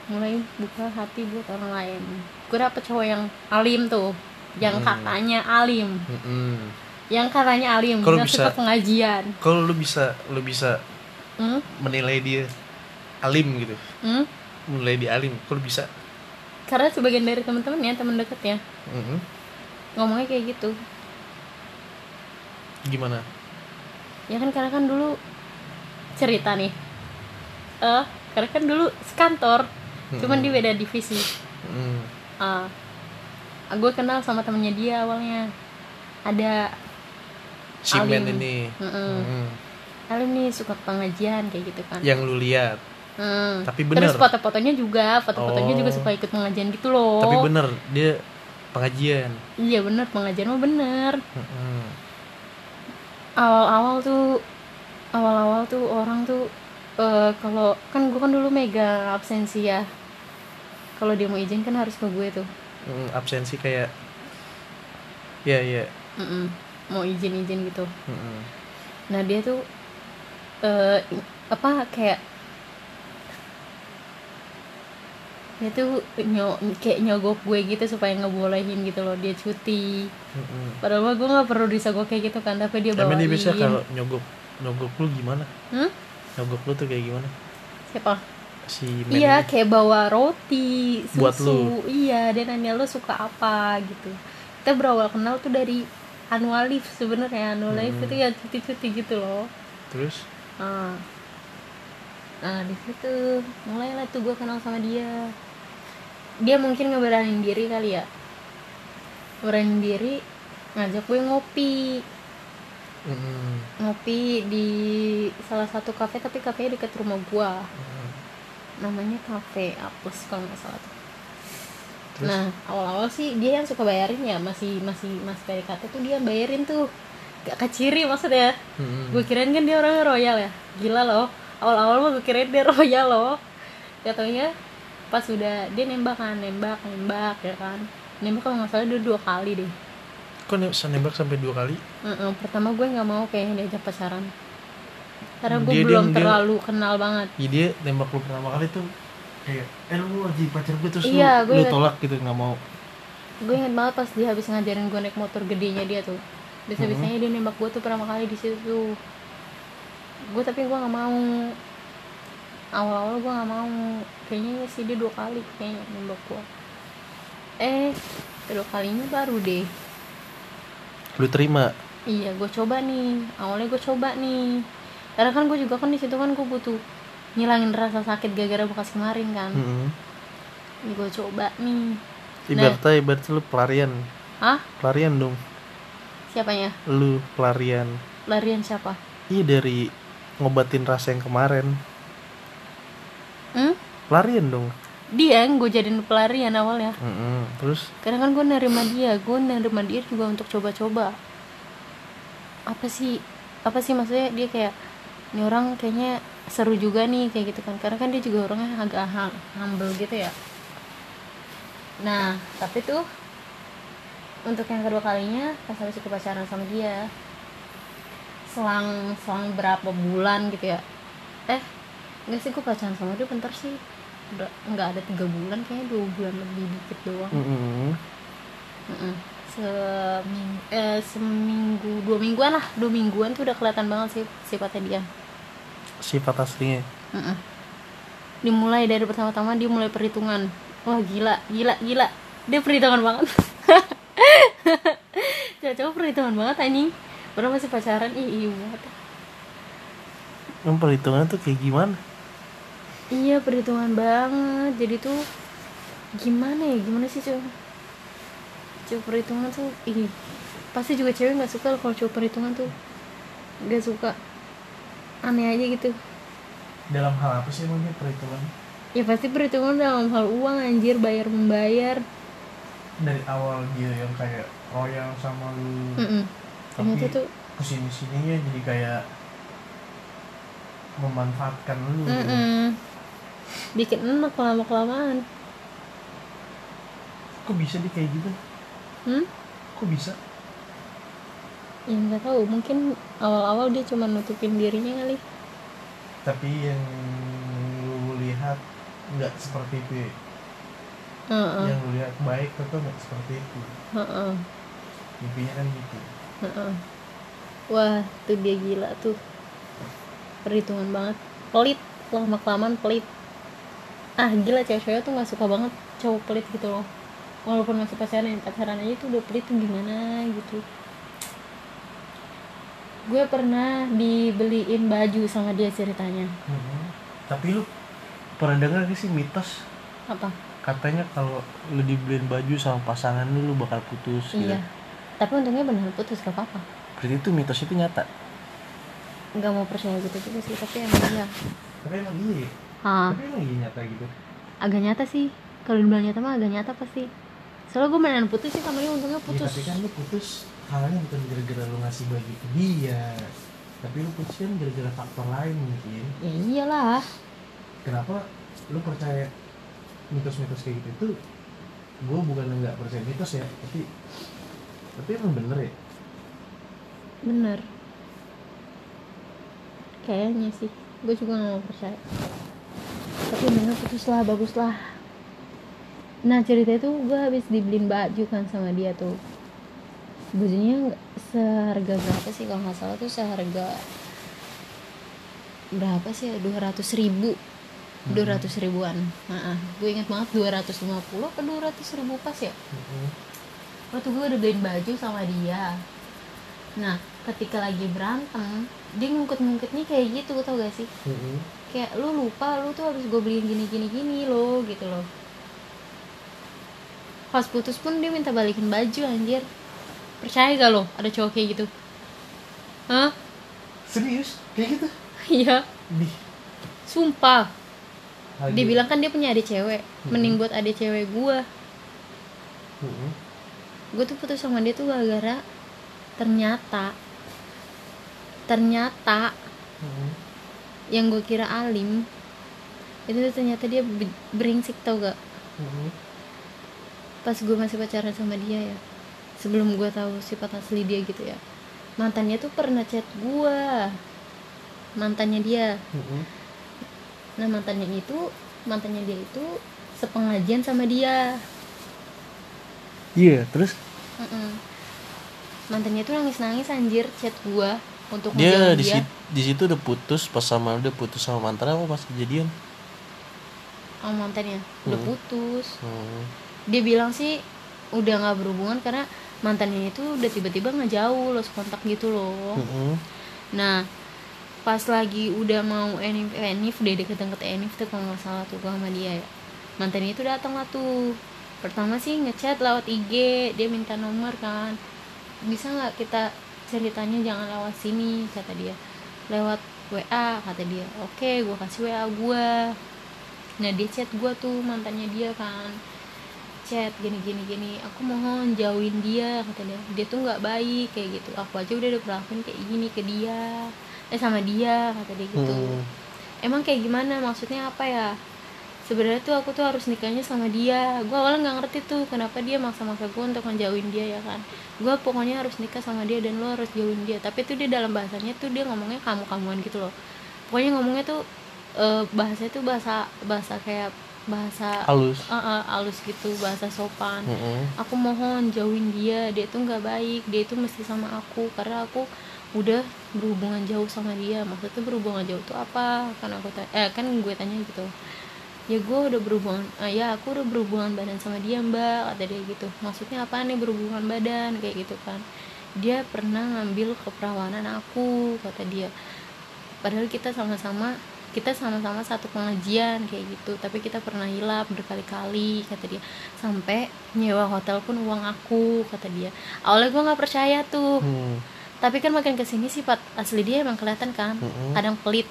Mulai buka hati buat orang lain. Gue dapet cowok yang alim tuh yang Hmm. katanya alim. Mm-mm. Yang katanya alim Kalau bisa- suka pengajian. kalau lu bisa lu bisa hmm? menilai dia alim gitu. Hmm? menilai dia alim kalau bisa? Karena sebagian dari teman-teman ya teman deket ya. Mm-mm. ngomongnya kayak gitu. Gimana? Ya kan karena kan dulu cerita nih. Eh karena kan dulu sekantor cuman di beda divisi. Mm. ah gue kenal sama temennya dia awalnya. Ada Alim. ini Mm-mm. Mm. Alim nih suka pengajian kayak gitu kan yang lu lihat Hmm. tapi terus bener foto-fotonya juga foto-fotonya Oh. juga suka ikut pengajian gitu loh tapi bener dia pengajian iya bener pengajian mah bener Mm-mm. awal-awal tuh awal-awal tuh orang tuh eh, kalau kan gue kan dulu mega absensi ya kalau dia mau izin kan harus ke gue tuh Mm, absensi kayak ya ya Mm-mm. Mau izin-izin gitu Mm-mm. nah dia tuh eh apa kayak dia tuh nyo kayak nyogok gue gitu supaya ngebolehin gitu loh dia cuti Mm-mm. padahal mah gue nggak perlu disogok kayak gitu kan tapi dia bawain Emang dia bisa kalau nyogok nyogok lu gimana hmm? nyogok lu tuh kayak gimana siapa si men Iya, ini? kayak bawa roti, susu. Buat lu. Iya, dia nanya lu suka apa gitu. Kita berawal kenal tuh dari annual leave sebenarnya annual leave Hmm. itu ya cuti-cuti gitu loh. terus Nah, nah di situ mulailah tuh gue kenal sama dia. Dia mungkin ngeberanin diri kali ya. Ngeberanin diri ngajak gue ngopi Mm-mm. ngopi di salah satu kafe tapi kafenya dekat rumah gua Mm. namanya kafe apus kalau nggak salah tuh. Terus? Nah awal-awal sih dia yang suka bayarin ya masih masih masih PDKT tuh dia bayarin tuh gak keciri maksudnya. Mm-mm. Gue kirain kan dia orangnya royal ya gila loh. Awal-awal mah gue kirain dia [laughs] royal loh. Katanya pas udah dia nembak kan nembak nembak ya kan nembak kalau nggak salah dia dua kali deh. kok ne- bisa nembak sampai dua kali Mm-mm, pertama gue nggak mau kayaknya diajak pacaran karena gue Dia- dia- belum dia- terlalu kenal banget. ya dia nembak lu pertama kali tuh kayak eh lu lagi pacar gue terus Iya, lu, gue lu tolak gitu nggak mau. Gue inget banget pas dia habis ngajarin gue naik motor gedenya dia tuh. Bisa bisanya dia nembak gue tuh pertama kali di situ. Tuh gue tapi gue nggak mau. Awal-awal gue nggak mau. Kayaknya sih dia dua kali kayaknya nembak gue eh kedua kalinya baru deh. Lu terima? Iya gue coba nih. Awalnya gue coba nih. Karena kan gue juga kan di situ kan gue butuh ngilangin rasa sakit gara-gara bekas kemarin kan. Mm-mm. gue coba nih. Ibaratnya ibaratnya lu pelarian. Ah pelarian dong. Siapanya? Lu pelarian. Larian siapa? Iya dari ngobatin rasa yang kemarin. Hmm? pelarian dong. Dia yang gue jadiin pelarian awalnya. Mm-mm. terus? Karena kan gue nerima dia. Gue nerima dia juga untuk coba-coba. Apa sih? Apa sih maksudnya? Dia kayak ini orang kayaknya seru juga nih kayak gitu kan. Karena kan dia juga orangnya agak hum- humble gitu ya. Nah tapi tuh untuk yang kedua kalinya pas habis aku pacaran sama dia selang selang berapa bulan gitu ya. Eh nggak sih gue pacaran sama dia bentar sih. Udah nggak ada tiga bulan kayaknya dua bulan lebih dikit doang. Mm-mm. Mm-mm. seminggu eh, seminggu dua mingguan lah. Dua mingguan tuh udah kelihatan banget sih sifatnya dia sifat aslinya. Mm-mm. dimulai dari pertama-tama dia mulai perhitungan. Wah gila gila gila. Dia perhitungan banget. [laughs] Cowok perhitungan banget anjing. Padahal masih pacaran ih iya banget. Emang perhitungan tuh kayak gimana? iya perhitungan banget. Jadi tuh gimana ya? Gimana sih cowok? Cowok perhitungan tuh ih. Pasti juga cewek nggak suka kalau cowok perhitungan tuh. Nggak suka aneh aja gitu Dalam hal apa sih emangnya perhitungan? ya pasti perhitungan dalam hal uang anjir bayar membayar Dari awal dia yang kayak royal sama lu Mm-mm. Tapi ternyata tuh ke sini sininya jadi kayak memanfaatkan lu. mm bikin enak lama kelamaan Kok bisa dia kayak gitu? hmm? Kok bisa? Ya nggak tahu. Mungkin awal-awal dia cuma nutupin dirinya kali. Tapi yang lu lihat nggak seperti itu ya? Heeh, Yang lu lihat baik tapi nggak seperti itu. heeh, Mimpinya kan gitu. heeh. wah tuh dia gila tuh. Perhitungan banget. Pelit. Lama kelamaan pelit. Ah gila cewek-cewek tuh nggak suka banget cowok pelit gitu loh. Walaupun masih pacaran pacaran aja tuh udah pelit tuh gimana gitu gue pernah dibeliin baju sama dia ceritanya Mhm. Tapi lu pernah dengar gak sih mitos apa katanya kalau lu dibeliin baju sama pasangan lu lu bakal putus gitu. iya tapi untungnya benar putus gak apa-apa Berarti itu mitos itu nyata. nggak mau percaya gitu juga sih tapi emang iya Tapi emang iya. ya? ah Tapi emang iya nyata gitu. agak nyata sih kalau dibilang nyata mah agak nyata pasti soalnya gue beneran putus sih sama dia untungnya Ya, putus tapi kan lu putus halnya bukan gara-gara lu ngasih baju ke dia. Tapi lu putus kan gara-gara faktor lain mungkin. ya iyalah Kenapa lu percaya mitos-mitos kayak gitu itu? Gue bukan nggak percaya mitos ya, tapi tapi emang bener ya. bener kayaknya sih gue juga gak mau percaya tapi bener putus lah bagus lah nah cerita itu gue habis dibeliin baju kan sama dia tuh bajunya seharga berapa sih? Kalau nggak salah tuh seharga berapa sih? dua ratus ribu. Dua ratus ribuan. Nah, gue inget banget 250 apa 200 ribu pas ya? Mhm. waktu gue udah beliin baju sama dia. Nah ketika lagi berantem dia ngungkit-ngungkitnya kayak gitu tau gak sih? Mhm. kayak lu lupa lu tuh harus gue beliin gini gini gini lo gitu loh. Pas putus pun dia minta balikin baju anjir percaya gak lo ada cowok kayak gitu hah Serius? Kayak gitu? [laughs] iya Di. sumpah Lagi. dia bilang kan dia punya adik cewek mending buat adik cewek gue gue tuh putus sama dia tuh gara-gara ternyata ternyata Mhm. yang gue kira alim itu ternyata dia be- beringsik tau gak Mhm. pas gue masih pacaran sama dia ya sebelum gue tahu sifat asli dia gitu ya mantannya tuh pernah chat gue mantannya dia Mhm. nah mantannya itu mantannya dia itu sepengajian sama dia Iya, terus Mm-mm. mantannya tuh nangis nangis anjir chat gue untuk dia di dia di situ udah putus pas sama udah putus sama mantan apa pas kejadian? sama mantannya udah Hmm. putus Hmm. dia bilang sih udah nggak berhubungan karena mantannya itu udah tiba-tiba ngejauh lost kontak gitu loh. Mhm. nah pas lagi udah mau enif enif udah deket-deket enif tuh kalau nggak salah tuh sama dia ya. Mantannya itu datang lah tuh. Pertama sih ngechat lewat IG dia minta nomor kan. Bisa nggak kita ceritanya jangan lewat sini kata dia. Lewat WA kata dia. Oke gua kasih WA gua. Nah dia chat gua tuh mantannya dia kan chat gini gini gini. Aku mohon jauhin dia kata dia. Dia tuh nggak baik kayak gitu. Aku aja udah diperlakuin kayak gini ke dia. Eh sama dia kata dia gitu. Hmm. emang kayak gimana? Maksudnya apa ya? Sebenarnya tuh aku tuh harus nikahnya sama dia. Gue awalnya nggak ngerti tuh kenapa dia maksa-maksa gue untuk ngejauhin dia ya kan? Gue pokoknya harus nikah sama dia dan lo harus jauhin dia. Tapi tuh dia dalam bahasanya tuh dia ngomongnya kamu kamuan gitu loh. Pokoknya ngomongnya tuh eh, bahasanya tuh bahasa bahasa kayak bahasa halus. Eh, eh, halus gitu bahasa sopan. Mhm. aku mohon jauhin dia dia tuh nggak baik dia itu mesti sama aku. Karena aku udah berhubungan jauh sama dia. Maksudnya berhubungan jauh tuh apa? Kan aku ta- eh kan gue tanya gitu. Ya gue udah berhubungan ah, ya aku udah berhubungan badan sama dia mbak kata dia gitu. Maksudnya apa nih berhubungan badan? Kayak gitu kan. Dia pernah ngambil keperawanan aku kata dia. Padahal kita sama-sama kita sama-sama satu pengajian kayak gitu. Tapi kita pernah hilap berkali-kali kata dia. Sampai nyewa hotel pun uang aku kata dia. Awalnya gue nggak percaya tuh. Hmm. tapi kan makin ke sini sifat asli dia emang kelihatan kan? Mm-mm. kadang pelit.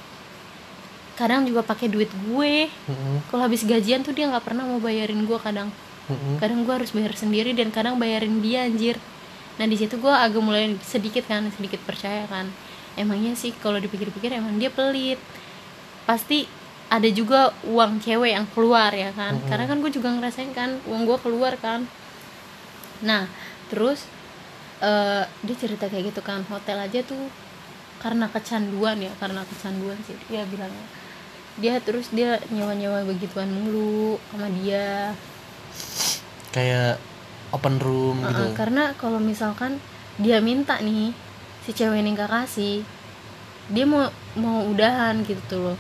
Kadang juga pakai duit gue. Mm-mm. kalau habis gajian tuh dia nggak pernah mau bayarin gue kadang. Mm-mm. kadang gue harus bayar sendiri dan kadang bayarin dia anjir. Nah di situ gue agak mulai sedikit kan sedikit percaya kan. Emangnya sih kalau dipikir-pikir emang dia pelit pasti ada juga uang cewek yang keluar ya kan? Mm-mm. karena kan gue juga ngerasain kan uang gue keluar kan. Nah terus eh, dia cerita kayak gitu kan hotel aja tuh karena kecanduan ya karena kecanduan sih dia bilangnya dia terus dia nyewa-nyewa begituan mulu sama dia. Kayak open room gitu. Uh-uh, karena kalau misalkan dia minta nih si cewek ini gak kasih dia mau mau udahan gitu loh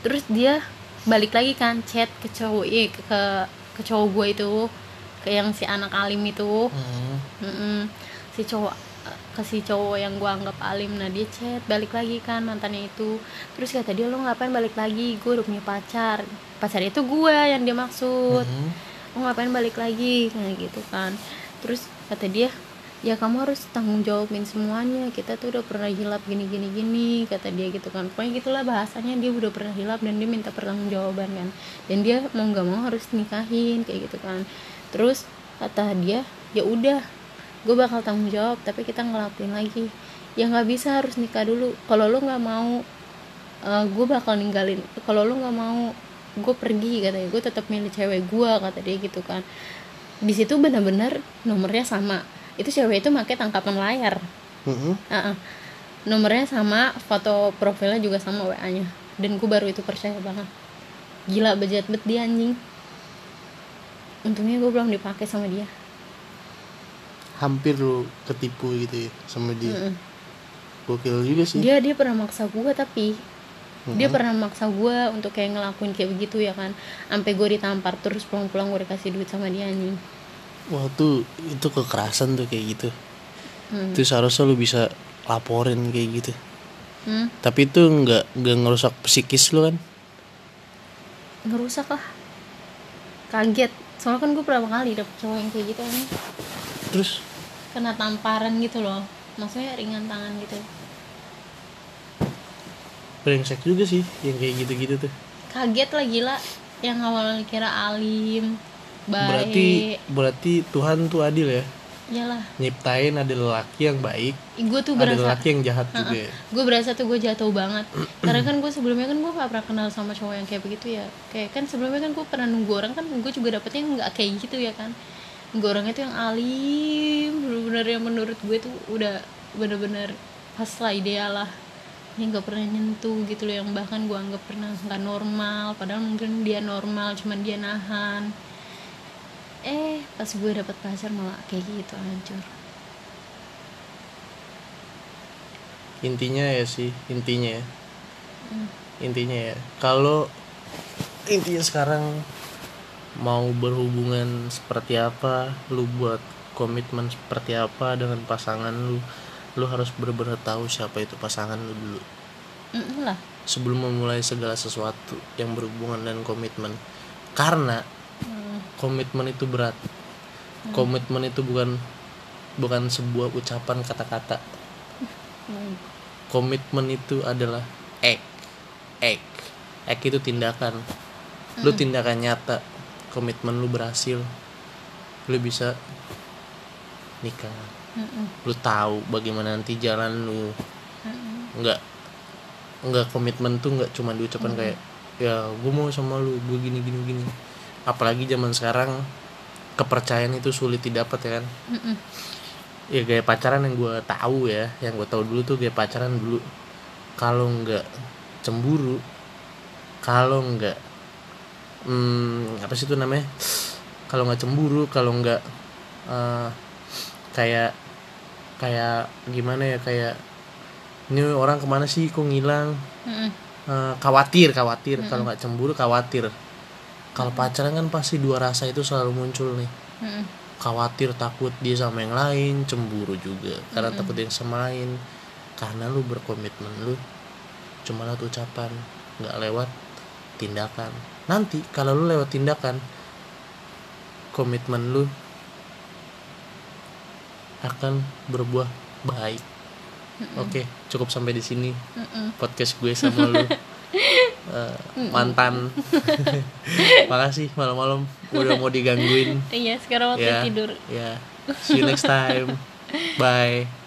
terus dia balik lagi kan chat ke cowok eh, ke ke, ke cowok gue itu ke yang si anak alim itu. Mm. Mm-mm. si cowok ke si cowok yang gue anggap alim. Nah dia chat balik lagi kan mantannya itu. Terus kata dia lo ngapain balik lagi? Gue udah punya pacar. Pacar itu gue yang dia maksud. Mm. oh ngapain balik lagi? Kayak gitu kan. Terus kata dia ya kamu harus tanggung jawabin semuanya. Kita tuh udah pernah hilap gini gini gini kata dia gitu kan. Pokoknya gitulah bahasanya. Dia udah pernah hilap dan dia minta pertanggungjawaban kan. Dan dia mau nggak mau harus nikahin kayak gitu kan. Terus kata dia ya udah gue bakal tanggung jawab tapi kita ngelakuin lagi. Ya nggak bisa harus nikah dulu. Kalau lo nggak mau gue bakal ninggalin. Kalau lo nggak mau gue pergi katanya. Gue tetap milih cewek gue kata dia gitu kan. Di situ benar-benar nomornya sama itu cewek itu pakai tangkapan layar. Mm-mm. Ah, ah. nomornya sama foto profilnya juga sama wa nya dan gue baru itu percaya banget. Gila bejat bet dia anjing. Untungnya gue belum dipakai sama dia. Hampir lu ketipu gitu ya sama dia. Mm-mm. gokil juga sih. Dia dia pernah maksa gue tapi dia Mhm. pernah maksa gue untuk kayak ngelakuin kayak begitu ya kan. Sampai gue ditampar terus pulang-pulang gue dikasih duit sama dia anjing wah tuh itu kekerasan tuh kayak gitu. Hmm. itu seharusnya lu bisa laporin kayak gitu. Hmm, tapi itu nggak nggak ngerusak psikis lu kan? Ngerusak lah. Kaget. Soalnya kan gue pertama kali dapet cowok yang kayak gitu anjing terus? Kena tamparan gitu loh. Maksudnya ringan tangan gitu. Brengsek juga sih yang kayak gitu-gitu tuh. Kaget lah gila. Yang awalnya kira alim baik. berarti berarti Tuhan tuh adil ya? Iyalah. Nyiptain ada lelaki yang baik gue tuh ada berasa lelaki yang jahat juga ya. gue berasa tuh gue jatuh banget. [clears throat] Karena kan gue sebelumnya kan gue gak pernah kenal sama cowok yang kayak begitu ya. Kayak kan sebelumnya kan gue pernah nunggu orang kan gue juga dapetnya nggak kayak gitu ya kan. Nunggu orang itu yang alim bener-bener yang menurut gue tuh udah bener-bener pas lah ideal lah. Yang gak pernah nyentuh gitu loh yang bahkan gue anggap pernah nggak normal. Padahal mungkin dia normal cuman dia nahan eh pas gue dapet pacar malah kayak gitu hancur. Intinya ya sih intinya ya. Hmm. intinya ya. Kalau intinya sekarang mau berhubungan seperti apa lu buat komitmen seperti apa dengan pasangan lu lu harus benar-benar tahu siapa itu pasangan lu dulu. Mm, lah. Sebelum memulai segala sesuatu yang berhubungan dan komitmen. Karena Hmm. Komitmen itu berat. Komitmen itu bukan bukan sebuah ucapan kata-kata. Hmm. komitmen itu adalah act act act itu tindakan. Lu tindakan nyata komitmen lu berhasil lu bisa nikah. Mm-mm. lu tahu bagaimana nanti jalan lu. Mm-mm. nggak nggak komitmen tuh nggak cuma diucapkan kayak ya gue mau sama lu gue gini gini gini apalagi zaman sekarang kepercayaan itu sulit didapat ya kan? Mm-mm. ya gaya pacaran yang gue tahu ya. Yang gue tahu dulu tuh gaya pacaran dulu. Kalau nggak cemburu kalau nggak hmm, apa sih itu namanya? Kalau nggak cemburu kalau nggak eh, kayak kayak gimana ya kayak ini orang ke mana sih? Kok ngilang? Mm-mm. Eh, khawatir khawatir. Kalau nggak cemburu khawatir kalau pacaran kan pasti dua rasa itu selalu muncul nih. Mm-mm. khawatir takut dia sama yang lain cemburu juga. Karena takut yang sama lain. Karena lu berkomitmen lu cuma lewat ucapan nggak lewat tindakan. Nanti kalau lu lewat tindakan komitmen lu akan berbuah baik. Oke cukup sampai di sini. Mm-mm. podcast gue sama lu [laughs] Eh, mantan. [laughs] [laughs] Makasih malam-malam. Udah mau digangguin. Iya sekarang waktu ya tidur. ya. See you next time. [laughs] Bye